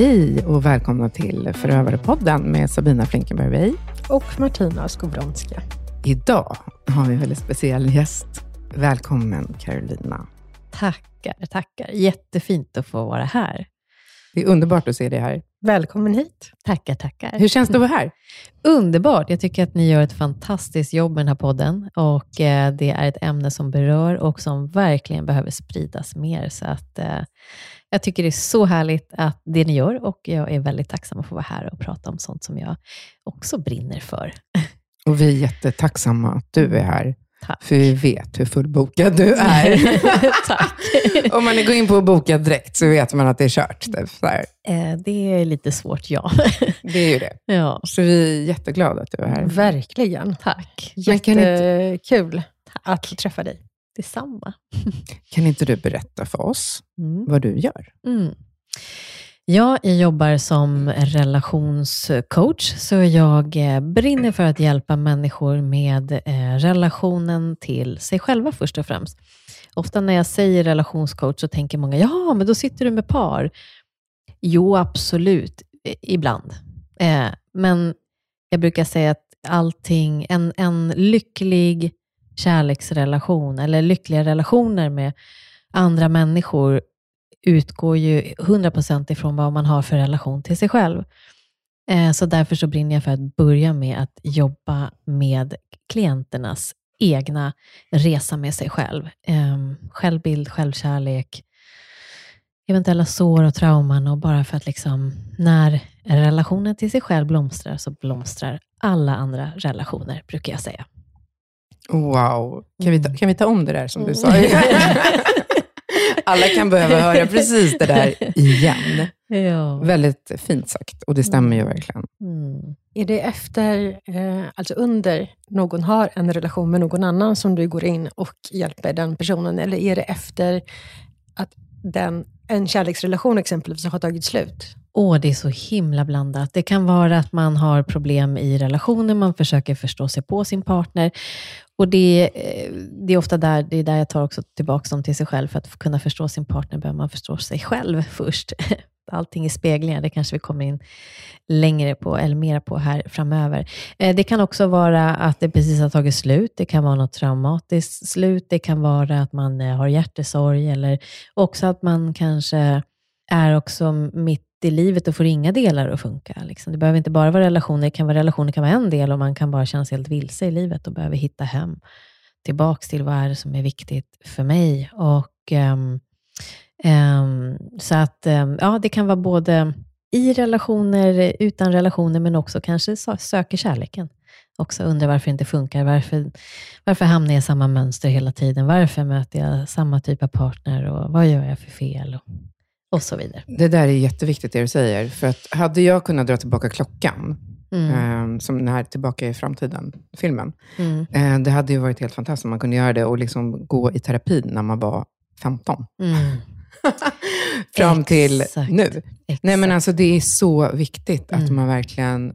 Hej och välkomna till Förövarepodden med Sabina Flinkenberg. Och Martina Skowronska. Idag har vi en väldigt speciell gäst. Välkommen Carolina. Tackar, tackar. Jättefint att få vara här. Det är underbart att se dig här. Välkommen hit. Tackar, tackar. Hur känns det att vara här? Underbart. Jag tycker att ni gör ett fantastiskt jobb med den här podden och eh, det är ett ämne som berör och som verkligen behöver spridas mer. Så att, eh, jag tycker det är så härligt att det ni gör och jag är väldigt tacksam att få vara här och prata om sånt som jag också brinner för. Och vi är jättetacksamma att du är här. Tack. För vi vet hur fullbokad du är. Tack. Om man går in på bokad direkt så vet man att det är kört. typ. Eh, det är lite svårt, ja. Det är ju det. ja. Så vi är jätteglada att du är här. Verkligen. Tack. Jättekul att få träffa dig. Detsamma. Kan inte du berätta för oss Mm. vad du gör? Mm. Ja, jag jobbar som relationscoach, så jag eh, brinner för att hjälpa människor med eh, relationen till sig själva först och främst. Ofta när jag säger relationscoach så tänker många, ja, men då sitter du med par. Jo, absolut, ibland. Eh, men jag brukar säga att allting, en, en lycklig kärleksrelation, eller lyckliga relationer med andra människor, utgår ju 100% ifrån vad man har för relation till sig själv. Eh, Så därför så brinner jag för att börja med att jobba med klienternas egna resa med sig själv. Eh, Självbild, självkärlek, eventuella sår och trauman och bara för att liksom, när relationen till sig själv blomstrar så blomstrar alla andra relationer, brukar jag säga. Wow. Kan vi ta, kan vi ta om det där som du sa? Mm. Alla kan behöva höra precis det där igen. Ja. Väldigt fint sagt och det stämmer ju verkligen. Mm. Är det efter, eh, alltså under någon har en relation med någon annan som du går in och hjälper den personen? Eller är det efter att den, en kärleksrelation exempelvis har tagit slut? Åh, det är så himla blandat. Det kan vara att man har problem i relationer. man försöker förstå sig på sin partner. Och det, eh, det är ofta där, det är där jag tar också tillbaka dem till sig själv. För att kunna förstå sin partner behöver man förstå sig själv först. Allting är speglingar, det kanske vi kommer in längre på, eller mer på här framöver. Eh, det kan också vara att det precis har tagit slut. Det kan vara något traumatiskt slut. Det kan vara att man eh, har hjärtesorg, eller också att man kanske är också mitt i livet och får inga delar att funka. Liksom. Det behöver inte bara vara relationer, det kan vara relationer kan vara en del och man kan bara känna sig helt vilse i livet och behöver hitta hem tillbaks till vad är det som är viktigt för mig. Och, um, um, så att um, ja, det kan vara både i relationer, utan relationer, men också kanske söker kärleken. Också undrar varför det inte funkar. Varför, varför hamnar jag i samma mönster hela tiden? Varför möter jag samma typ av partner? Och vad gör jag för fel? Och, och så vidare. Det där är jätteviktigt det du säger. För att hade jag kunnat dra tillbaka klockan, Mm. eh, som den här Tillbaka i framtiden-filmen, Mm. eh, det hade ju varit helt fantastiskt om man kunde göra det och liksom gå i terapi när man var 15. Mm. Fram till Exakt. nu. Exakt. Nej, men alltså, det är så viktigt att Mm. man verkligen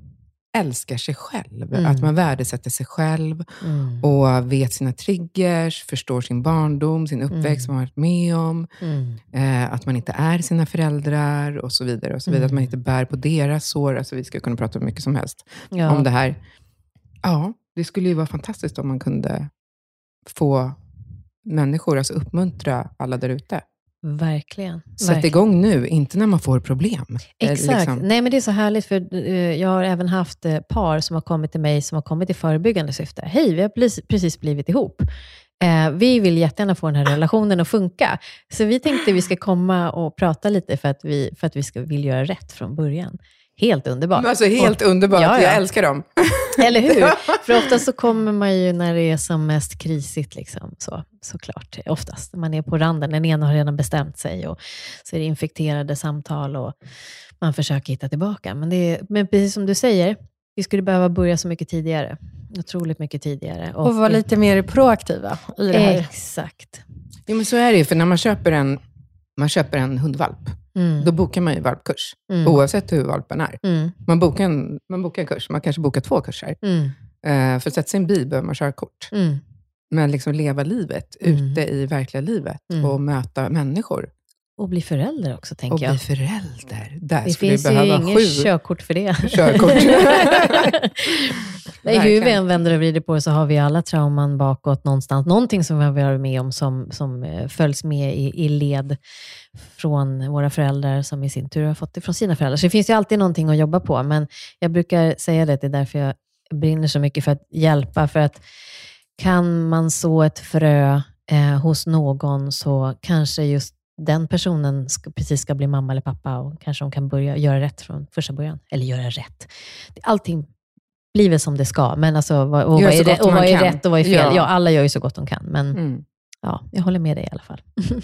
älskar sig själv. Mm. Att man värdesätter sig själv mm. och vet sina triggers, förstår sin barndom, sin uppväxt, Mm. man har varit med om. Mm. Eh, att man inte är sina föräldrar och så vidare. och så vidare. Mm. Att man inte bär på deras sår. Alltså, vi ska kunna prata om mycket som helst Ja. om det här. Ja, det skulle ju vara fantastiskt om man kunde få människor, alltså uppmuntra alla där ute. Verkligen. Sätt verkligen. igång nu, inte när man får problem. Eh, Exakt. liksom. Nej, men det är så härligt, för eh, jag har även haft eh, par som har kommit till mig som har kommit i förebyggande syfte. Hej, vi har precis- blivit ihop. Vi vill jättegärna få den här relationen att funka. Så vi tänkte vi ska komma och prata lite för att vi, för att vi ska, vill göra rätt från början. Helt underbart. Alltså helt underbart, Ja, ja. jag älskar dem. Eller hur? För oftast så kommer man ju när det är som mest krisigt, liksom. så, såklart. Oftast. Man är på randen, den ena har redan bestämt sig och så är det infekterade samtal och man försöker hitta tillbaka. Men, det är, men precis som du säger, vi skulle behöva börja så mycket tidigare. Otroligt mycket tidigare. Och vara lite mer proaktiva i det här. Exakt. Jo, men så är det ju, för när man köper en, man köper en hundvalp, Mm. då bokar man ju valpkurs. Mm. Oavsett hur valpen är. Mm. Man bokar, en, man bokar en kurs, man kanske bokar två kurser. Mm. Eh, för att sätta sig i en bil behöver man köra kort. Mm. Men liksom leva livet ute i verkliga livet och möta människor. Och bli förälder också, tänker Och jag. bli förälder. Där Det skulle finns vi ju inget sju körkort för det. körkort. Nej, hur vi än vänder och vrider på det så har vi alla trauman bakåt någonstans. Någonting som vi har varit med om som, som eh, följs med i, i led från våra föräldrar, som i sin tur har fått det från sina föräldrar. Så det finns ju alltid någonting att jobba på, men jag brukar säga det, det är därför jag brinner så mycket för att hjälpa. För att kan man så ett frö eh, hos någon så kanske just den personen ska, precis ska bli mamma eller pappa och kanske de kan börja göra rätt från första början. Eller göra rätt. Allting blir väl som det ska, men alltså, vad, och vad är, och vad är rätt och vad är fel? Ja. Ja. alla gör ju så gott de kan, men Mm. ja, jag håller med dig i alla fall.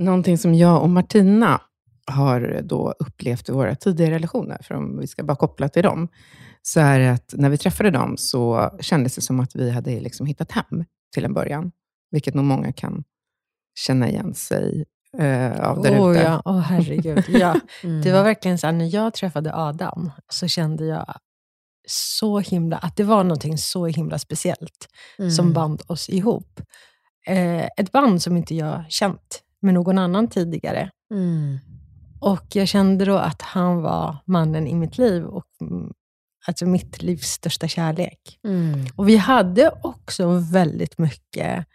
Någonting som jag och Martina har då upplevt i våra tidigare relationer, för om vi ska bara koppla till dem, så är det att när vi träffade dem så kändes det som att vi hade liksom hittat hem till en början. Vilket nog många kan känna igen sig eh, av där Åh ute. ja, åh herregud. Ja. Mm. Det var verkligen så här, när jag träffade Adam, så kände jag så himla, att det var någonting så himla speciellt Mm. som band oss ihop. Eh, ett band som inte jag känt med någon annan tidigare. Mm. Och jag kände då att han var mannen i mitt liv och mm, alltså mitt livs största kärlek. Mm. Och vi hade också väldigt mycket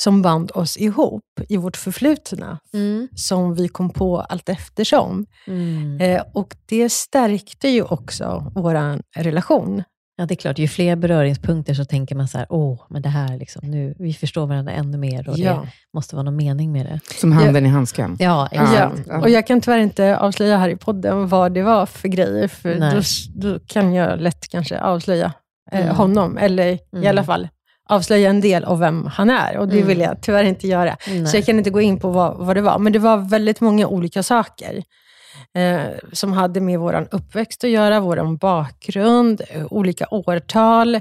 som band oss ihop i vårt förflutna, Mm. som vi kom på allt eftersom. Mm. Eh, och det stärkte ju också vår relation. Ja, det är klart. Ju fler beröringspunkter så tänker man så här, åh, men det här, liksom, nu, vi förstår varandra ännu mer och Ja. det måste vara någon mening med det. Som handen i handsken. Ja, Ja. exakt. Ja. Och jag kan tyvärr inte avslöja här i podden vad det var för grejer, för då, då kan jag lätt kanske avslöja eh, Mm. honom, eller i Mm. alla fall avslöja en del av vem han är. Och det Mm. vill jag tyvärr inte göra. Nej. Så jag kan inte gå in på vad, vad det var. Men det var väldigt många olika saker eh, som hade med vår uppväxt att göra, vår bakgrund, eh, olika årtal,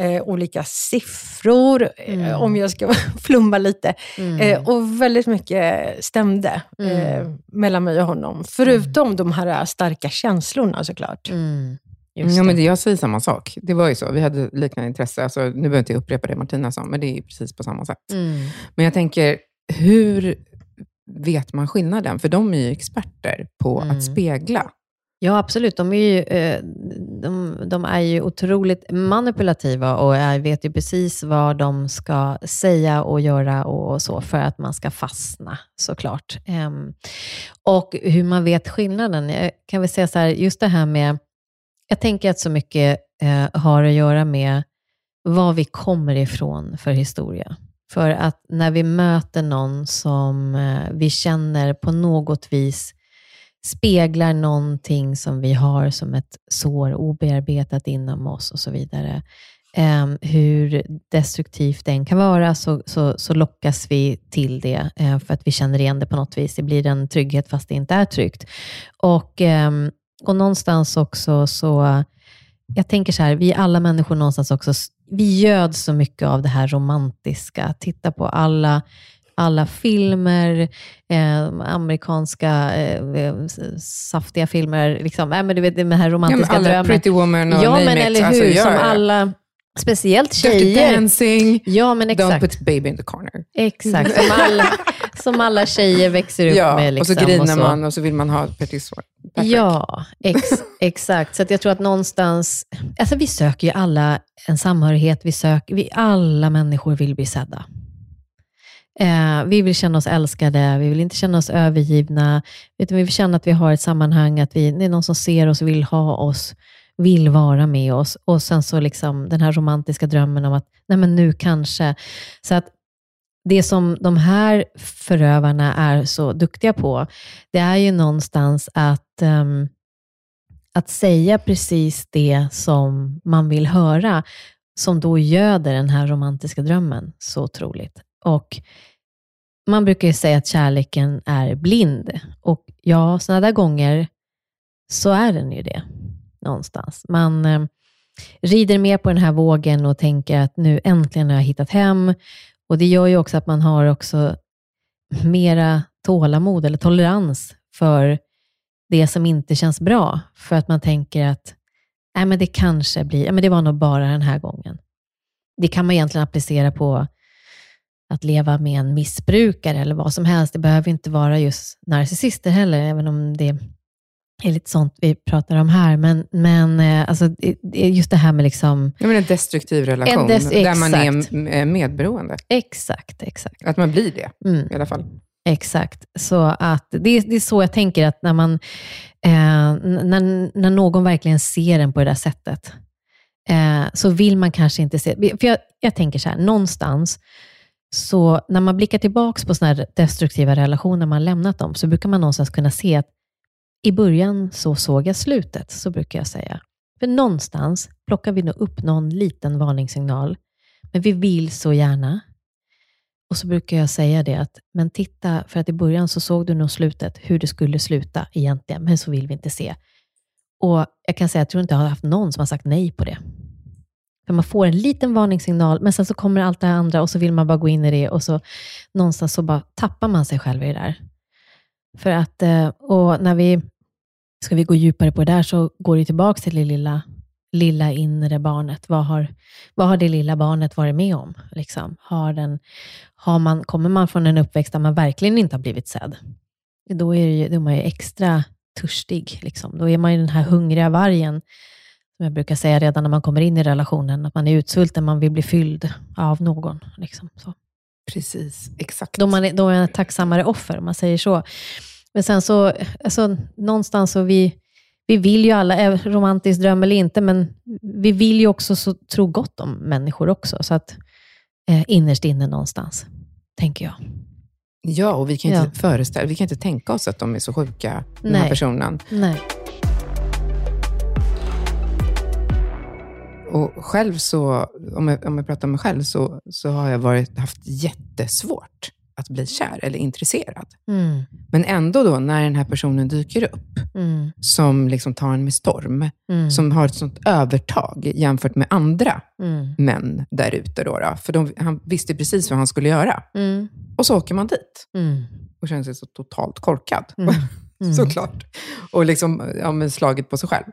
eh, olika siffror, eh, Mm. om jag ska flumma lite. Mm. Eh, och väldigt mycket stämde eh, Mm. mellan mig och honom. Förutom de här starka känslorna såklart. Mm. Just Ja, men det. jag säger samma sak. Det var ju så. Vi hade liknande intresse. Alltså, nu behöver inte jag upprepa det Martina sa, men det är ju precis på samma sätt. Mm. Men jag tänker, hur vet man skillnaden? För de är ju experter på Mm. att spegla. Ja, absolut. De är, ju, eh, de, de är ju otroligt manipulativa och vet ju precis vad de ska säga och göra och så för att man ska fastna, såklart. Ehm, och hur man vet skillnaden. Jag kan väl säga så här, just det här med... Jag tänker att så mycket eh, har att göra med var vi kommer ifrån för historia. För att när vi möter någon som eh, vi känner på något vis speglar någonting som vi har som ett sår obearbetat inom oss och så vidare. Eh, hur destruktivt den kan vara, så, så, så lockas vi till det eh, för att vi känner igen det på något vis. Det blir en trygghet fast det inte är tryggt. Och, ehm, och någonstans också så, jag tänker så här, vi alla människor någonstans också, vi göds så mycket av det här romantiska. Titta på alla alla filmer, eh, amerikanska eh, saftiga filmer, liksom. äh, men du vet, den här Ja, romantiska alla drömmen. Pretty Woman och Ja, men it. eller hur? Alltså, ja, som ja. alla, speciellt Dirty tjejer. Dancing. Ja, men Don't exakt. put baby in the corner. Exakt, som alla, som alla tjejer växer upp Ja, med. Liksom, och så griner så. man och så vill man ha Pretty Swan. Patrick. Ja, ex, exakt. Så jag tror att någonstans, alltså vi söker ju alla en samhörighet, vi söker, vi alla människor vill bli sedda. Eh, vi vill känna oss älskade, vi vill inte känna oss övergivna, utan vi vill känna att vi har ett sammanhang, att vi, det är någon som ser oss, vill ha oss, vill vara med oss. Och sen så liksom den här romantiska drömmen om att, nej men nu kanske. Så att det som de här förövarna är så duktiga på, det är ju någonstans att, um, att säga precis det som man vill höra, som då göder den här romantiska drömmen så otroligt. Och man brukar ju säga att kärleken är blind. Och ja, sådana där gånger så är den ju det någonstans. Man eh, rider med på den här vågen och tänker att nu äntligen har jag hittat hem. Och det gör ju också att man har också mera tålamod eller tolerans för det som inte känns bra. För att man tänker att Nej, men det kanske blir, ja, men det var nog bara den här gången. Det kan man egentligen applicera på att leva med en missbrukare eller vad som helst. Det behöver inte vara just narcissister heller, även om det är lite sånt vi pratar om här. Men, men eh, alltså, just det här med liksom... Ja, men en destruktiv relation, en des där man är medberoende. Exakt, exakt. Att man blir det, mm. i alla fall. Exakt. Så att det, det är så jag tänker att när, man, eh, när, när någon verkligen ser en på det där sättet, eh, så vill man kanske inte se... För jag, jag tänker så här, någonstans, så när man blickar tillbaka på sådana här destruktiva relationer, man lämnat dem, så brukar man någonstans kunna se att i början så såg jag slutet, så brukar jag säga. För någonstans plockar vi nog upp någon liten varningssignal, men vi vill så gärna. Och så brukar jag säga det att, men titta, för att i början så såg du nog slutet, hur det skulle sluta egentligen, men så vill vi inte se. Och jag kan säga, jag tror inte jag har haft någon som har sagt nej på det. För man får en liten varningssignal, men sen så kommer allt det andra och så vill man bara gå in i det och så någonstans så bara tappar man sig själv i det där. För att, eh, och när vi, ska vi gå djupare på det där, så går det tillbaka till det lilla, lilla inre barnet. Vad har, vad har det lilla barnet varit med om? Liksom? Har den, har man, kommer man från en uppväxt där man verkligen inte har blivit sedd, då är, det, då är man ju extra törstig. Liksom. Då är man ju den här hungriga vargen, som jag brukar säga redan när man kommer in i relationen, att man är utsvulten, man vill bli fylld av någon. Liksom. Så. Precis, exakt. Då, man är, då är man ett tacksammare offer, om man säger så. Men sen så, alltså, någonstans så vi, vi vill ju alla, romantisk dröm eller inte, men vi vill ju också så, tro gott om människor också. Så att eh, innerst inne någonstans, tänker jag. Ja, och vi kan inte ja. föreställa, vi kan inte tänka oss att de är så sjuka, den Nej. här personen. Nej. Och själv så, om jag, om jag pratar om mig själv, så, så har jag varit, haft jättesvårt att bli kär eller intresserad. Mm. Men ändå då, när den här personen dyker upp, mm. som liksom tar en med storm, mm. som har ett sånt övertag jämfört med andra mm. män där ute. Då, då, för de, han visste precis vad han skulle göra. Mm. Och så åker man dit mm. och känner sig så totalt korkad. Såklart. Och liksom ja, slaget på sig själv.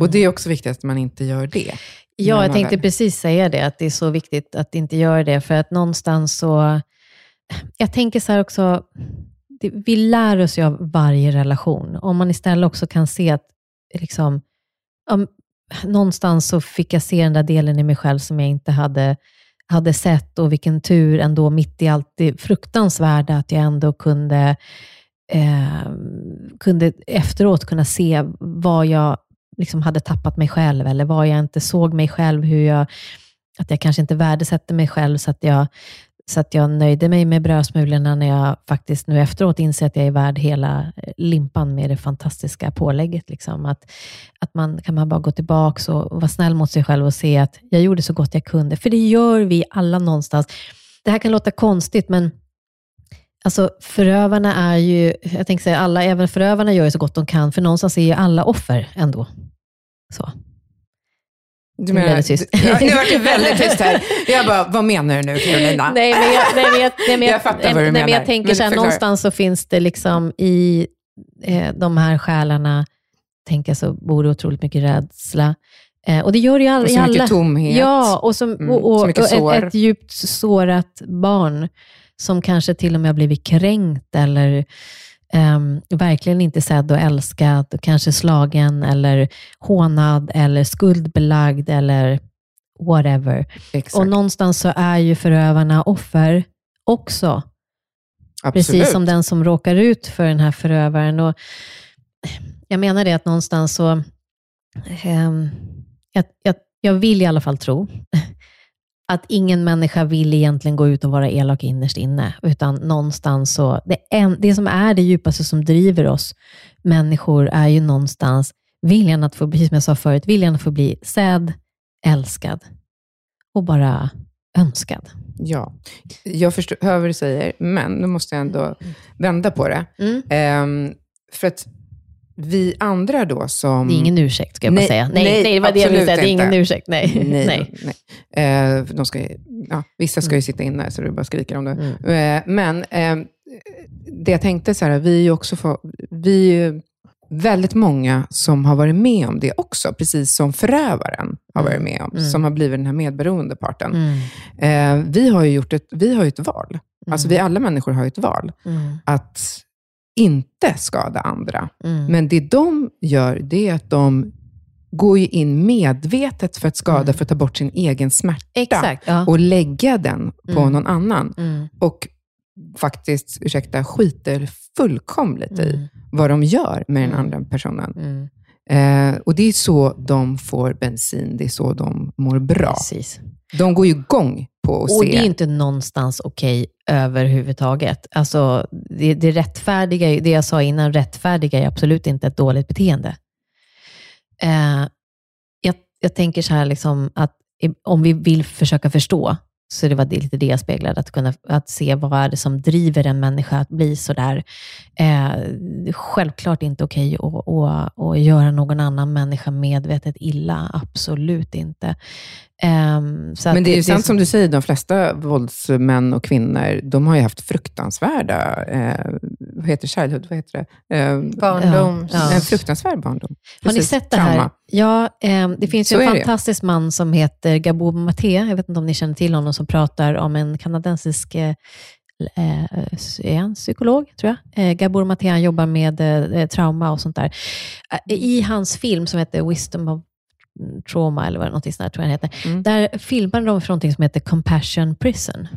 Och det är också viktigt att man inte gör det. Ja, jag tänkte väl... precis säga det, att det är så viktigt att inte göra det, för att någonstans så... Jag tänker så här också, det, vi lär oss ju av varje relation. Om man istället också kan se att, liksom, om, någonstans så fick jag se den där delen i mig själv som jag inte hade, hade sett och vilken tur ändå mitt i allt det fruktansvärda att jag ändå kunde, eh, kunde efteråt kunna se vad jag liksom hade tappat mig själv eller var jag inte såg mig själv, hur jag, att jag kanske inte värdesätter mig själv så att jag, så att jag nöjde mig med brödsmulorna när jag faktiskt nu efteråt inser att jag är värd hela eh, limpan med det fantastiska pålägget. Liksom. Att, att man kan man bara gå tillbaka och vara snäll mot sig själv och se att jag gjorde så gott jag kunde. För det gör vi alla någonstans. Det här kan låta konstigt, men Alltså förövarna är ju, jag tänker säga alla, även förövarna gör ju så gott de kan, för någonstans är ju alla offer ändå. Så. Du menar, väldigt tyst. Ja, nu var det väldigt tyst här. Jag bara, vad menar du nu Carolina? Nej, men jag, nej, men jag, nej, men jag, jag fattar vad du nej, menar. Men jag tänker så här, någonstans så finns det liksom i eh, de här själarna, tänker så bor det otroligt mycket rädsla. Eh, och det gör det ju all, och så mycket alla. tomhet. Ja, och, som, mm, och, och, så och ett, ett djupt sårat barn som kanske till och med har blivit kränkt eller um, verkligen inte sedd och älskad, kanske slagen eller hånad eller skuldbelagd eller whatever. Exakt. Och någonstans så är ju förövarna offer också. Absolut. Precis som den som råkar ut för den här förövaren. Och jag menar det att någonstans så, um, jag, jag, jag vill i alla fall tro att ingen människa vill egentligen gå ut och vara elak innerst inne, utan någonstans så, det, en, det som är det djupaste som driver oss människor är ju någonstans viljan att få, precis som jag sa förut, viljan att få bli sedd, älskad och bara önskad. Ja, jag förstår, hör vad du säger, men nu måste jag ändå vända på det. Mm. Um, för att vi andra då som... Det är ingen ursäkt, ska jag bara säga. Nej, nej, nej det var det jag ville säga. Det är ingen ursäkt. Nej. nej, nej. nej. Eh, de ska, ja, vissa ska ju mm. sitta inne, så du bara skriker om det. Mm. Eh, men eh, det jag tänkte, så här, vi, också få, vi, väldigt många som har varit med om det också, precis som förövaren har varit med om, Mm. som har blivit den här medberoende parten. Mm. Eh, vi har ju gjort ett, vi har ett val. Alltså Mm. vi alla människor har ju ett val. Mm. Att inte skada andra. Mm. Men det de gör, det är att de går ju in medvetet för att skada, Mm. för att ta bort sin egen smärta. Exakt. Ja. Och lägga den på Mm. någon annan. Mm. Och faktiskt, ursäkta, skiter fullkomligt i Mm. vad de gör med den Mm. andra personen. Eh, och det är så de får bensin, det är så de mår bra. Precis. De går ju igång på att Och se. det är inte någonstans okej överhuvudtaget. Alltså, det, det rättfärdiga, är- det jag sa innan, rättfärdiga är absolut inte ett dåligt beteende. Eh, jag, jag tänker så här, liksom, att om vi vill försöka förstå, så det var det, lite det jag speglade, att kunna att se vad är det som driver en människa att bli sådär. Eh, det självklart inte okej att, att, att göra någon annan människa medvetet illa. Absolut inte. Att Men det är ju sant så- som du säger, de flesta våldsmän och kvinnor, de har ju haft fruktansvärda, eh, vad heter childhood, vad heter det? Eh, Barndom. Ja. En fruktansvärd barndom. Har ni Precis, sett det trauma. här? Ja, ehm, det finns ju Så en är det. fantastisk man som heter Gabor Maté. Jag vet inte om ni känner till honom, som pratar om en kanadensisk eh, eh, är han psykolog, tror jag. Eh, Gabor Maté, han jobbar med eh, trauma och sånt där. Eh, I hans film som heter Wisdom of Trauma, eller vad det något sånt där, tror jag den heter, Mm. där filmade de för någonting som heter Compassion Prison.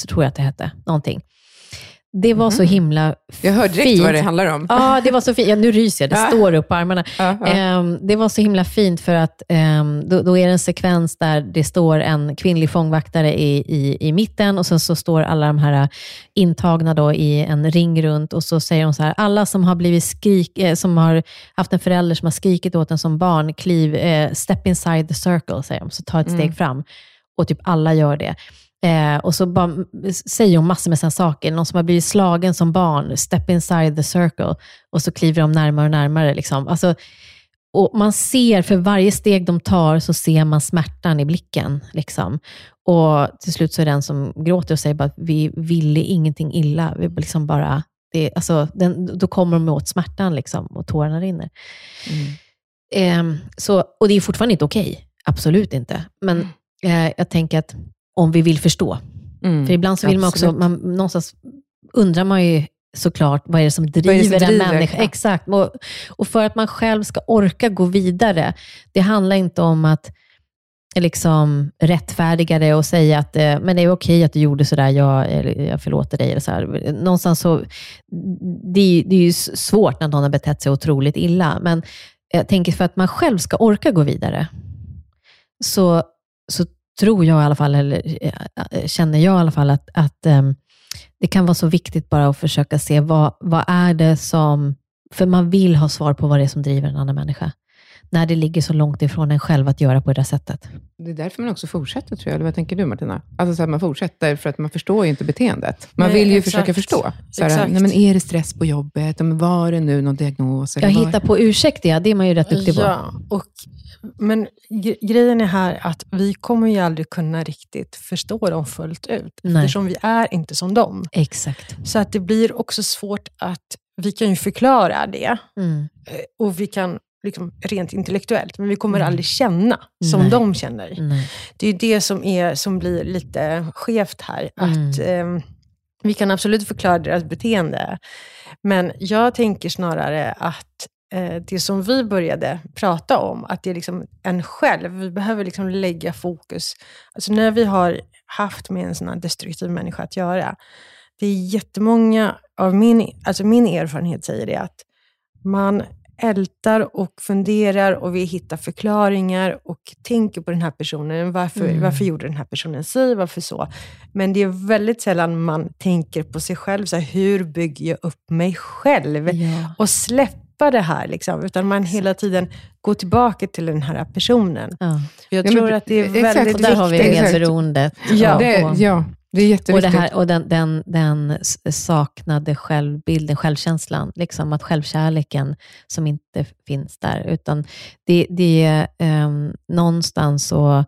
Så tror jag att det hette. Någonting. Det var så Mhm. himla Jag hörde direkt fint. vad det handlar om. Ja, det var så fint. Ja, nu ryser jag, det står upp på armarna. Ja, ja. Ehm, det var så himla fint för att ehm, då, då är det en sekvens där det står en kvinnlig fångvaktare i, i, i mitten och sen så står alla de här intagna då i en ring runt och så säger hon så här, alla som har blivit skrik, eh, som har haft en förälder som har skrikit åt en som barn, kliv, eh, step inside the circle, säger de, så ta ett steg Mm. fram. Och typ alla gör det. Eh, och så bara, säger hon massor med sådana saker. Någon som har blivit slagen som barn, step inside the circle. Och så kliver de närmare och närmare. Liksom. Alltså, och man ser, för varje steg de tar, så ser man smärtan i blicken. Liksom. Och till slut så är den som gråter och säger bara att vi ville ingenting illa. Vi liksom bara, det, alltså, den, då kommer de åt smärtan liksom, och tårarna rinner. Mm. Ehm, så, och det är fortfarande inte okej. Absolut inte. Men eh, jag tänker att om vi vill förstå. Mm. För ibland så vill man också, Absolut. man, någonstans undrar man ju såklart, vad är det som driver, det som en människa? Ja. Exakt. Och, och för att man själv ska orka gå vidare, det handlar inte om att liksom rättfärdiga det och säga att eh, men det är okej att du gjorde sådär, jag, jag förlåter dig. Eller så här. Någonstans så, det, är- det är ju svårt när någon har betett sig otroligt illa, men jag tänker för att man själv ska orka gå vidare, så, så tror jag i alla fall, eller eh, känner jag i alla fall, att, att ehm, det kan vara så viktigt bara att försöka se vad, vad är det som, för man vill ha svar på vad det är som driver en annan människa. När det ligger så långt ifrån en själv att göra på det där sättet. Det är därför man också fortsätter, tror jag. Eller vad tänker du, Martina? Alltså, så här, man fortsätter för att man förstår ju inte beteendet. Man Nej, vill ju exakt. försöka förstå. Så här, nej, men är det stress på jobbet? Men var det nu någon diagnos? Eller Jag var... hittar på ursäkter, ja, det är man ju rätt duktig på. Ja, och, men gre- grejen är här att vi kommer ju aldrig kunna riktigt förstå dem fullt ut, Nej. eftersom vi är inte som dem. Exakt. Så att det blir också svårt att, vi kan ju förklara det, Mm. eh, och vi kan liksom rent intellektuellt, men vi kommer Mm. aldrig känna som Nej. de känner. Nej. Det är det som, är, som blir lite skevt här. Att, Mm. eh, vi kan absolut förklara deras beteende, men jag tänker snarare att det som vi började prata om, att det är liksom en själv, vi behöver liksom lägga fokus. Alltså när vi har haft med en sån här destruktiv människa att göra, det är jättemånga av min, alltså min erfarenhet säger det att man ältar och funderar och vill hitta förklaringar och tänker på den här personen. Varför, Mm. varför gjorde den här personen si? Varför så? Men det är väldigt sällan man tänker på sig själv. Så här, hur bygger jag upp mig själv? Ja. Och släppa det här. Liksom, utan man hela tiden går tillbaka till den här personen. Ja. Jag Ja, tror men att det är exakt. väldigt Och där har vi viktigt. Medberoendet. Ja. Och- och- ja, det är Och, jätteviktigt. det här, och den, den, den saknade självbilden, självkänslan, liksom att självkärleken som inte finns där. Utan det, det är um, någonstans så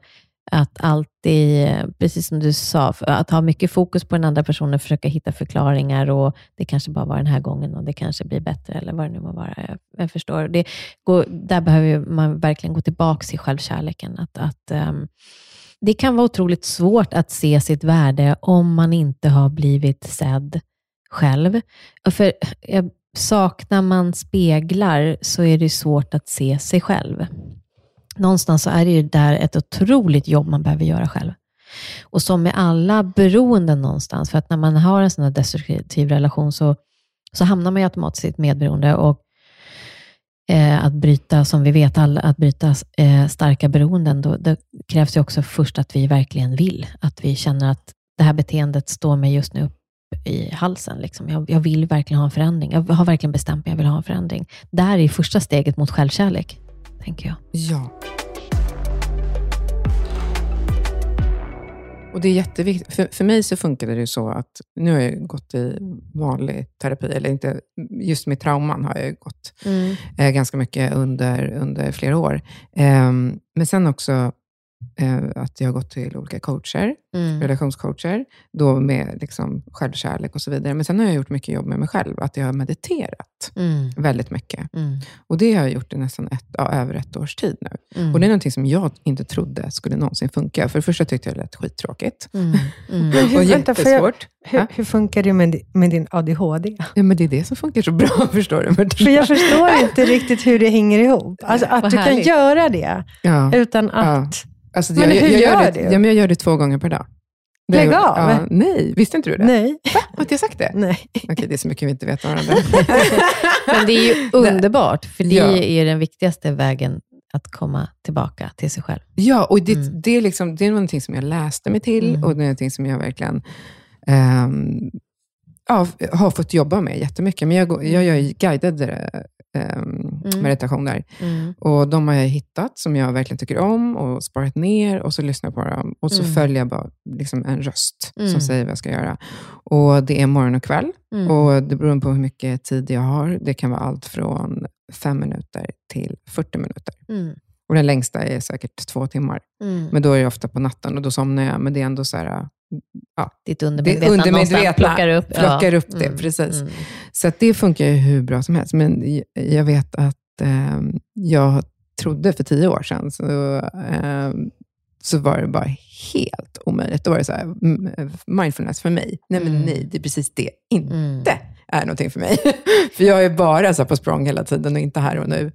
att alltid, precis som du sa, att ha mycket fokus på den andra personen, försöka hitta förklaringar och det kanske bara var den här gången och det kanske blir bättre eller vad det nu må vara. Jag, jag förstår. Det går, där behöver man verkligen gå tillbaka till självkärleken. Att, att, um, det kan vara otroligt svårt att se sitt värde om man inte har blivit sedd själv. För saknar man speglar så är det svårt att se sig själv. Någonstans så är det ju där ett otroligt jobb man behöver göra själv. Och som med alla beroenden någonstans, för att när man har en sån här destruktiv relation så, så hamnar man ju automatiskt i ett medberoende. Och eh, att bryta, som vi vet, att bryta eh, starka beroenden, då, då krävs det också först att vi verkligen vill. Att vi känner att det här beteendet står mig just nu upp i halsen. Liksom. Jag, jag, vill verkligen ha en förändring. Jag har verkligen bestämt mig, jag vill ha en förändring. Där är första steget mot självkärlek, tänker jag. Ja. Och det är jätteviktigt. För, för mig så funkade det så att, nu har jag gått i vanlig terapi, eller inte, just med trauman har jag gått mm. eh, ganska mycket under, under flera år. Eh, men sen också att jag har gått till olika coacher, mm. relationscoacher, då med liksom självkärlek och så vidare. Men sen har jag gjort mycket jobb med mig själv, att jag har mediterat mm. väldigt mycket. Mm. Och det har jag gjort i nästan ett, ja, över ett års tid nu. Mm. Och det är någonting som jag inte trodde skulle någonsin funka. För det första tyckte jag det lät skittråkigt. Mm. Mm. och jättesvårt. Hur, hur, funkar det med, med din ADHD? Ja, men det är det som funkar så bra, förstår du. För jag förstår inte riktigt hur det hänger ihop. Alltså att du kan göra det, ja. utan att... Alltså, men jag, hur jag, jag gör, det? Ja, men jag gör det två gånger per dag. Det Lägg av? Ja, nej, visste inte du det? Nej. Va? Har inte jag sagt det? Nej. Okej, det är så mycket vi inte vet om varandra. men det är ju underbart, för det ja. är den viktigaste vägen att komma tillbaka till sig själv. Ja, och det, mm. det, är, liksom, det är någonting som jag läste mig till mm. och det är någonting som jag verkligen um, ja, har fått jobba med jättemycket. Men jag, jag gör guidade um, mm. meditationer. Mm. Och de har jag hittat som jag verkligen tycker om och sparat ner och så lyssnar jag på dem. Och så mm. följer jag bara liksom en röst som mm. säger vad jag ska göra. Och Det är morgon och kväll. Mm. Och Det beror på hur mycket tid jag har. Det kan vara allt från fem minuter till 40 minuter. Mm. Och Den längsta är säkert två timmar. Men då är det ofta på natten och då somnar jag. Men det är ändå så här, ja, ditt undermedvetna, undermedvetna plockar upp, plockar ja. upp det. Mm, precis. Mm. Så det funkar ju hur bra som helst. Men jag vet att eh, jag trodde för tio år sedan, så, eh, så var det bara helt omöjligt. Då var det så här, mindfulness för mig. Nej, men mm. nej, det är precis det inte mm. är någonting för mig. för jag är bara så på språng hela tiden och inte här och nu.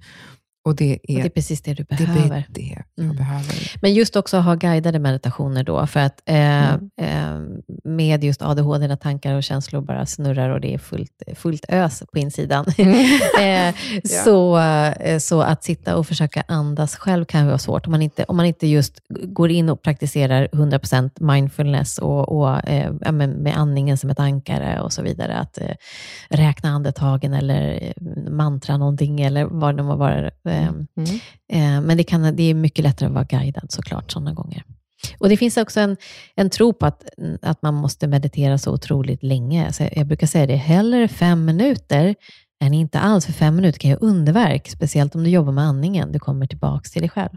Och det är, och det är precis det du behöver. Det är det mm. behöver. Men just också ha guidade meditationer då, för att eh, mm. eh, med just ADHD, när tankar och känslor bara snurrar och det är fullt, fullt ös på insidan. Mm. eh, ja. så, eh, så att sitta och försöka andas själv kan vara svårt, om man inte, om man inte just går in och praktiserar 100% mindfulness och, och eh, med andningen som ett ankare och så vidare. Att eh, räkna andetagen eller mantra någonting, eller vad det må vara Mm. mm. Men det, kan, det är mycket lättare att vara guidad såklart sådana gånger. Och Det finns också en, en tro på att, att man måste meditera så otroligt länge. Så jag brukar säga det, hellre fem minuter än inte alls, för fem minuter kan göra underverk, speciellt om du jobbar med andningen. Du kommer tillbaka till dig själv.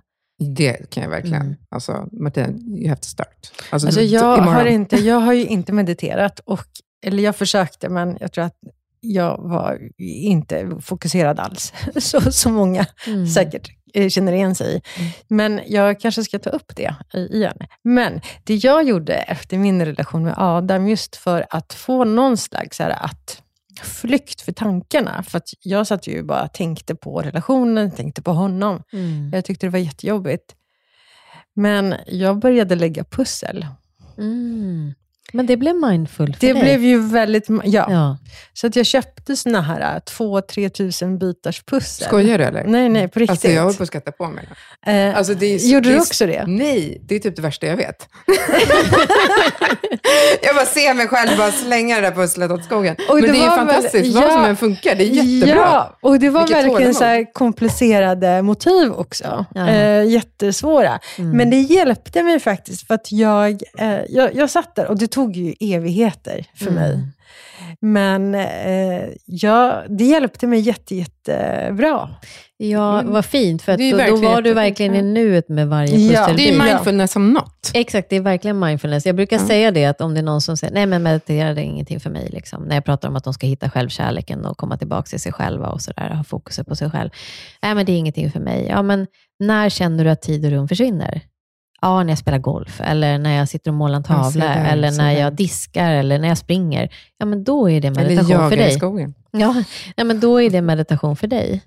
Det kan jag verkligen. Mm. Alltså, Martina, you have to start. Alltså, alltså jag, har inte, jag har ju inte mediterat, och, eller jag försökte, men jag tror att jag var inte fokuserad alls, så, så många mm. säkert eh, känner igen sig i. Mm. Men jag kanske ska ta upp det igen. Men det jag gjorde efter min relation med Adam, just för att få någon slags här, att flykt för tankarna. För att jag satt ju bara tänkte på relationen, tänkte på honom. Mm. Jag tyckte det var jättejobbigt. Men jag började lägga pussel. Mm. Men det blev mindful för Det dig. blev ju väldigt, ja. ja. Så att jag köpte såna här 2-3 äh, tusen bitars pussel. Skojar du eller? Nej, nej, på riktigt. Alltså, jag håller på att skratta på mig. Eh, alltså, det är, gjorde det är, du också det? Nej, det är typ det värsta jag vet. jag bara ser mig själv bara slänga det där pusslet åt skogen. Och Men det, det är ju fantastiskt. Väl, Vad som än funkar, det är jättebra. Ja, och det var Vilket verkligen så här komplicerade motiv också. Ja. Eh, jättesvåra. Mm. Men det hjälpte mig faktiskt, för att jag, eh, jag, jag satt där och det tog tog ju evigheter för Mm. mig. Men eh, ja, det hjälpte mig jätte, jättebra. Ja, Mm. vad fint, för då, då var du verkligen i nuet med varje Ja, pusselbit. Det är Ja. mindfulness som något. Exakt, det är verkligen mindfulness. Jag brukar Ja. säga det, att om det är någon som säger, nej men meditera det är ingenting för mig. Liksom. När jag pratar om att de ska hitta självkärleken och komma tillbaka till sig själva och sådär, ha fokuset på sig själv. Nej men det är ingenting för mig. Ja men när känner du att tid och rum försvinner? Ja, när jag spelar golf, eller när jag sitter och målar en Ja, tavla, där, eller när jag diskar, eller när jag springer. Ja, men då är det Eller meditation för jagar i dig. skogen. Ja, nej, men då är det meditation för dig.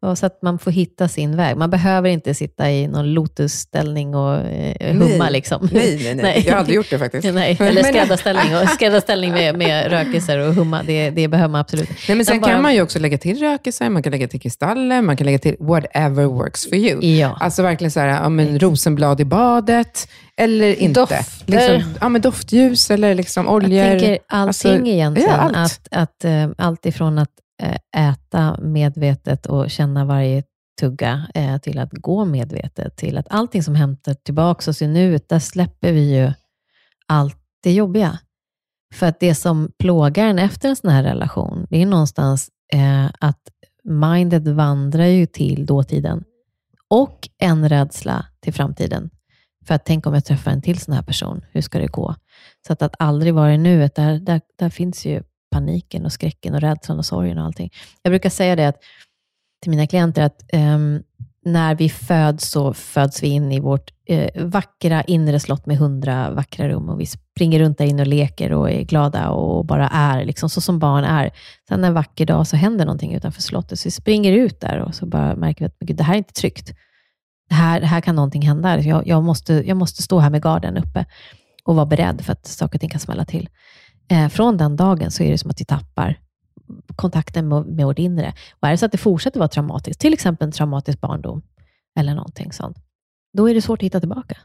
Och så att man får hitta sin väg. Man behöver inte sitta i någon lotusställning och eh, humma. Nej. Liksom. Nej, nej, nej. Jag har aldrig gjort det faktiskt. Nej, Men- eller skräddarställning, och, skräddarställning med, med rökelser och humma. Det, det behöver man absolut. Nej, men sen Jag bara- kan man ju också lägga till rökelser, man kan lägga till kristaller, man kan lägga till whatever works for you. Ja. Alltså verkligen så här, ja, men rosenblad i badet, eller inte. Dofter. Liksom, ja, men doftljus eller liksom Jag oljor. tänker allting Alltså, egentligen. ja, allt. Att, att, eh, allt ifrån att Eh, äta medvetet och känna varje tugga eh, till att gå medvetet, till att allting som hämtar tillbaka oss i nuet, där släpper vi ju allt det jobbiga. För att det som plågar en efter en sån här relation, det är någonstans eh, att mindet vandrar ju till dåtiden och en rädsla till framtiden. För att tänk om jag träffar en till sån här person, hur ska det gå? Så att, att aldrig vara i nuet, där, där, där finns ju paniken och skräcken och rädslan och sorgen och allting. Jag brukar säga det att, till mina klienter, att um, när vi föds så föds vi in i vårt eh, vackra inre slott med hundra vackra rum och vi springer runt där inne och leker och är glada och bara är, liksom, så som barn är. Sen en vacker dag så händer någonting utanför slottet, så vi springer ut där och så bara märker vi att Gud, det här är inte tryggt. Det här, här kan någonting hända. Jag, jag, måste, jag måste stå här med garden uppe och vara beredd för att saker och ting kan smälla till. Eh, från den dagen så är det som att vi tappar kontakten med, med vårt inre. Och är det så att det fortsätter vara traumatiskt, till exempel en traumatisk barndom, eller någonting sånt, då är det svårt att hitta tillbaka.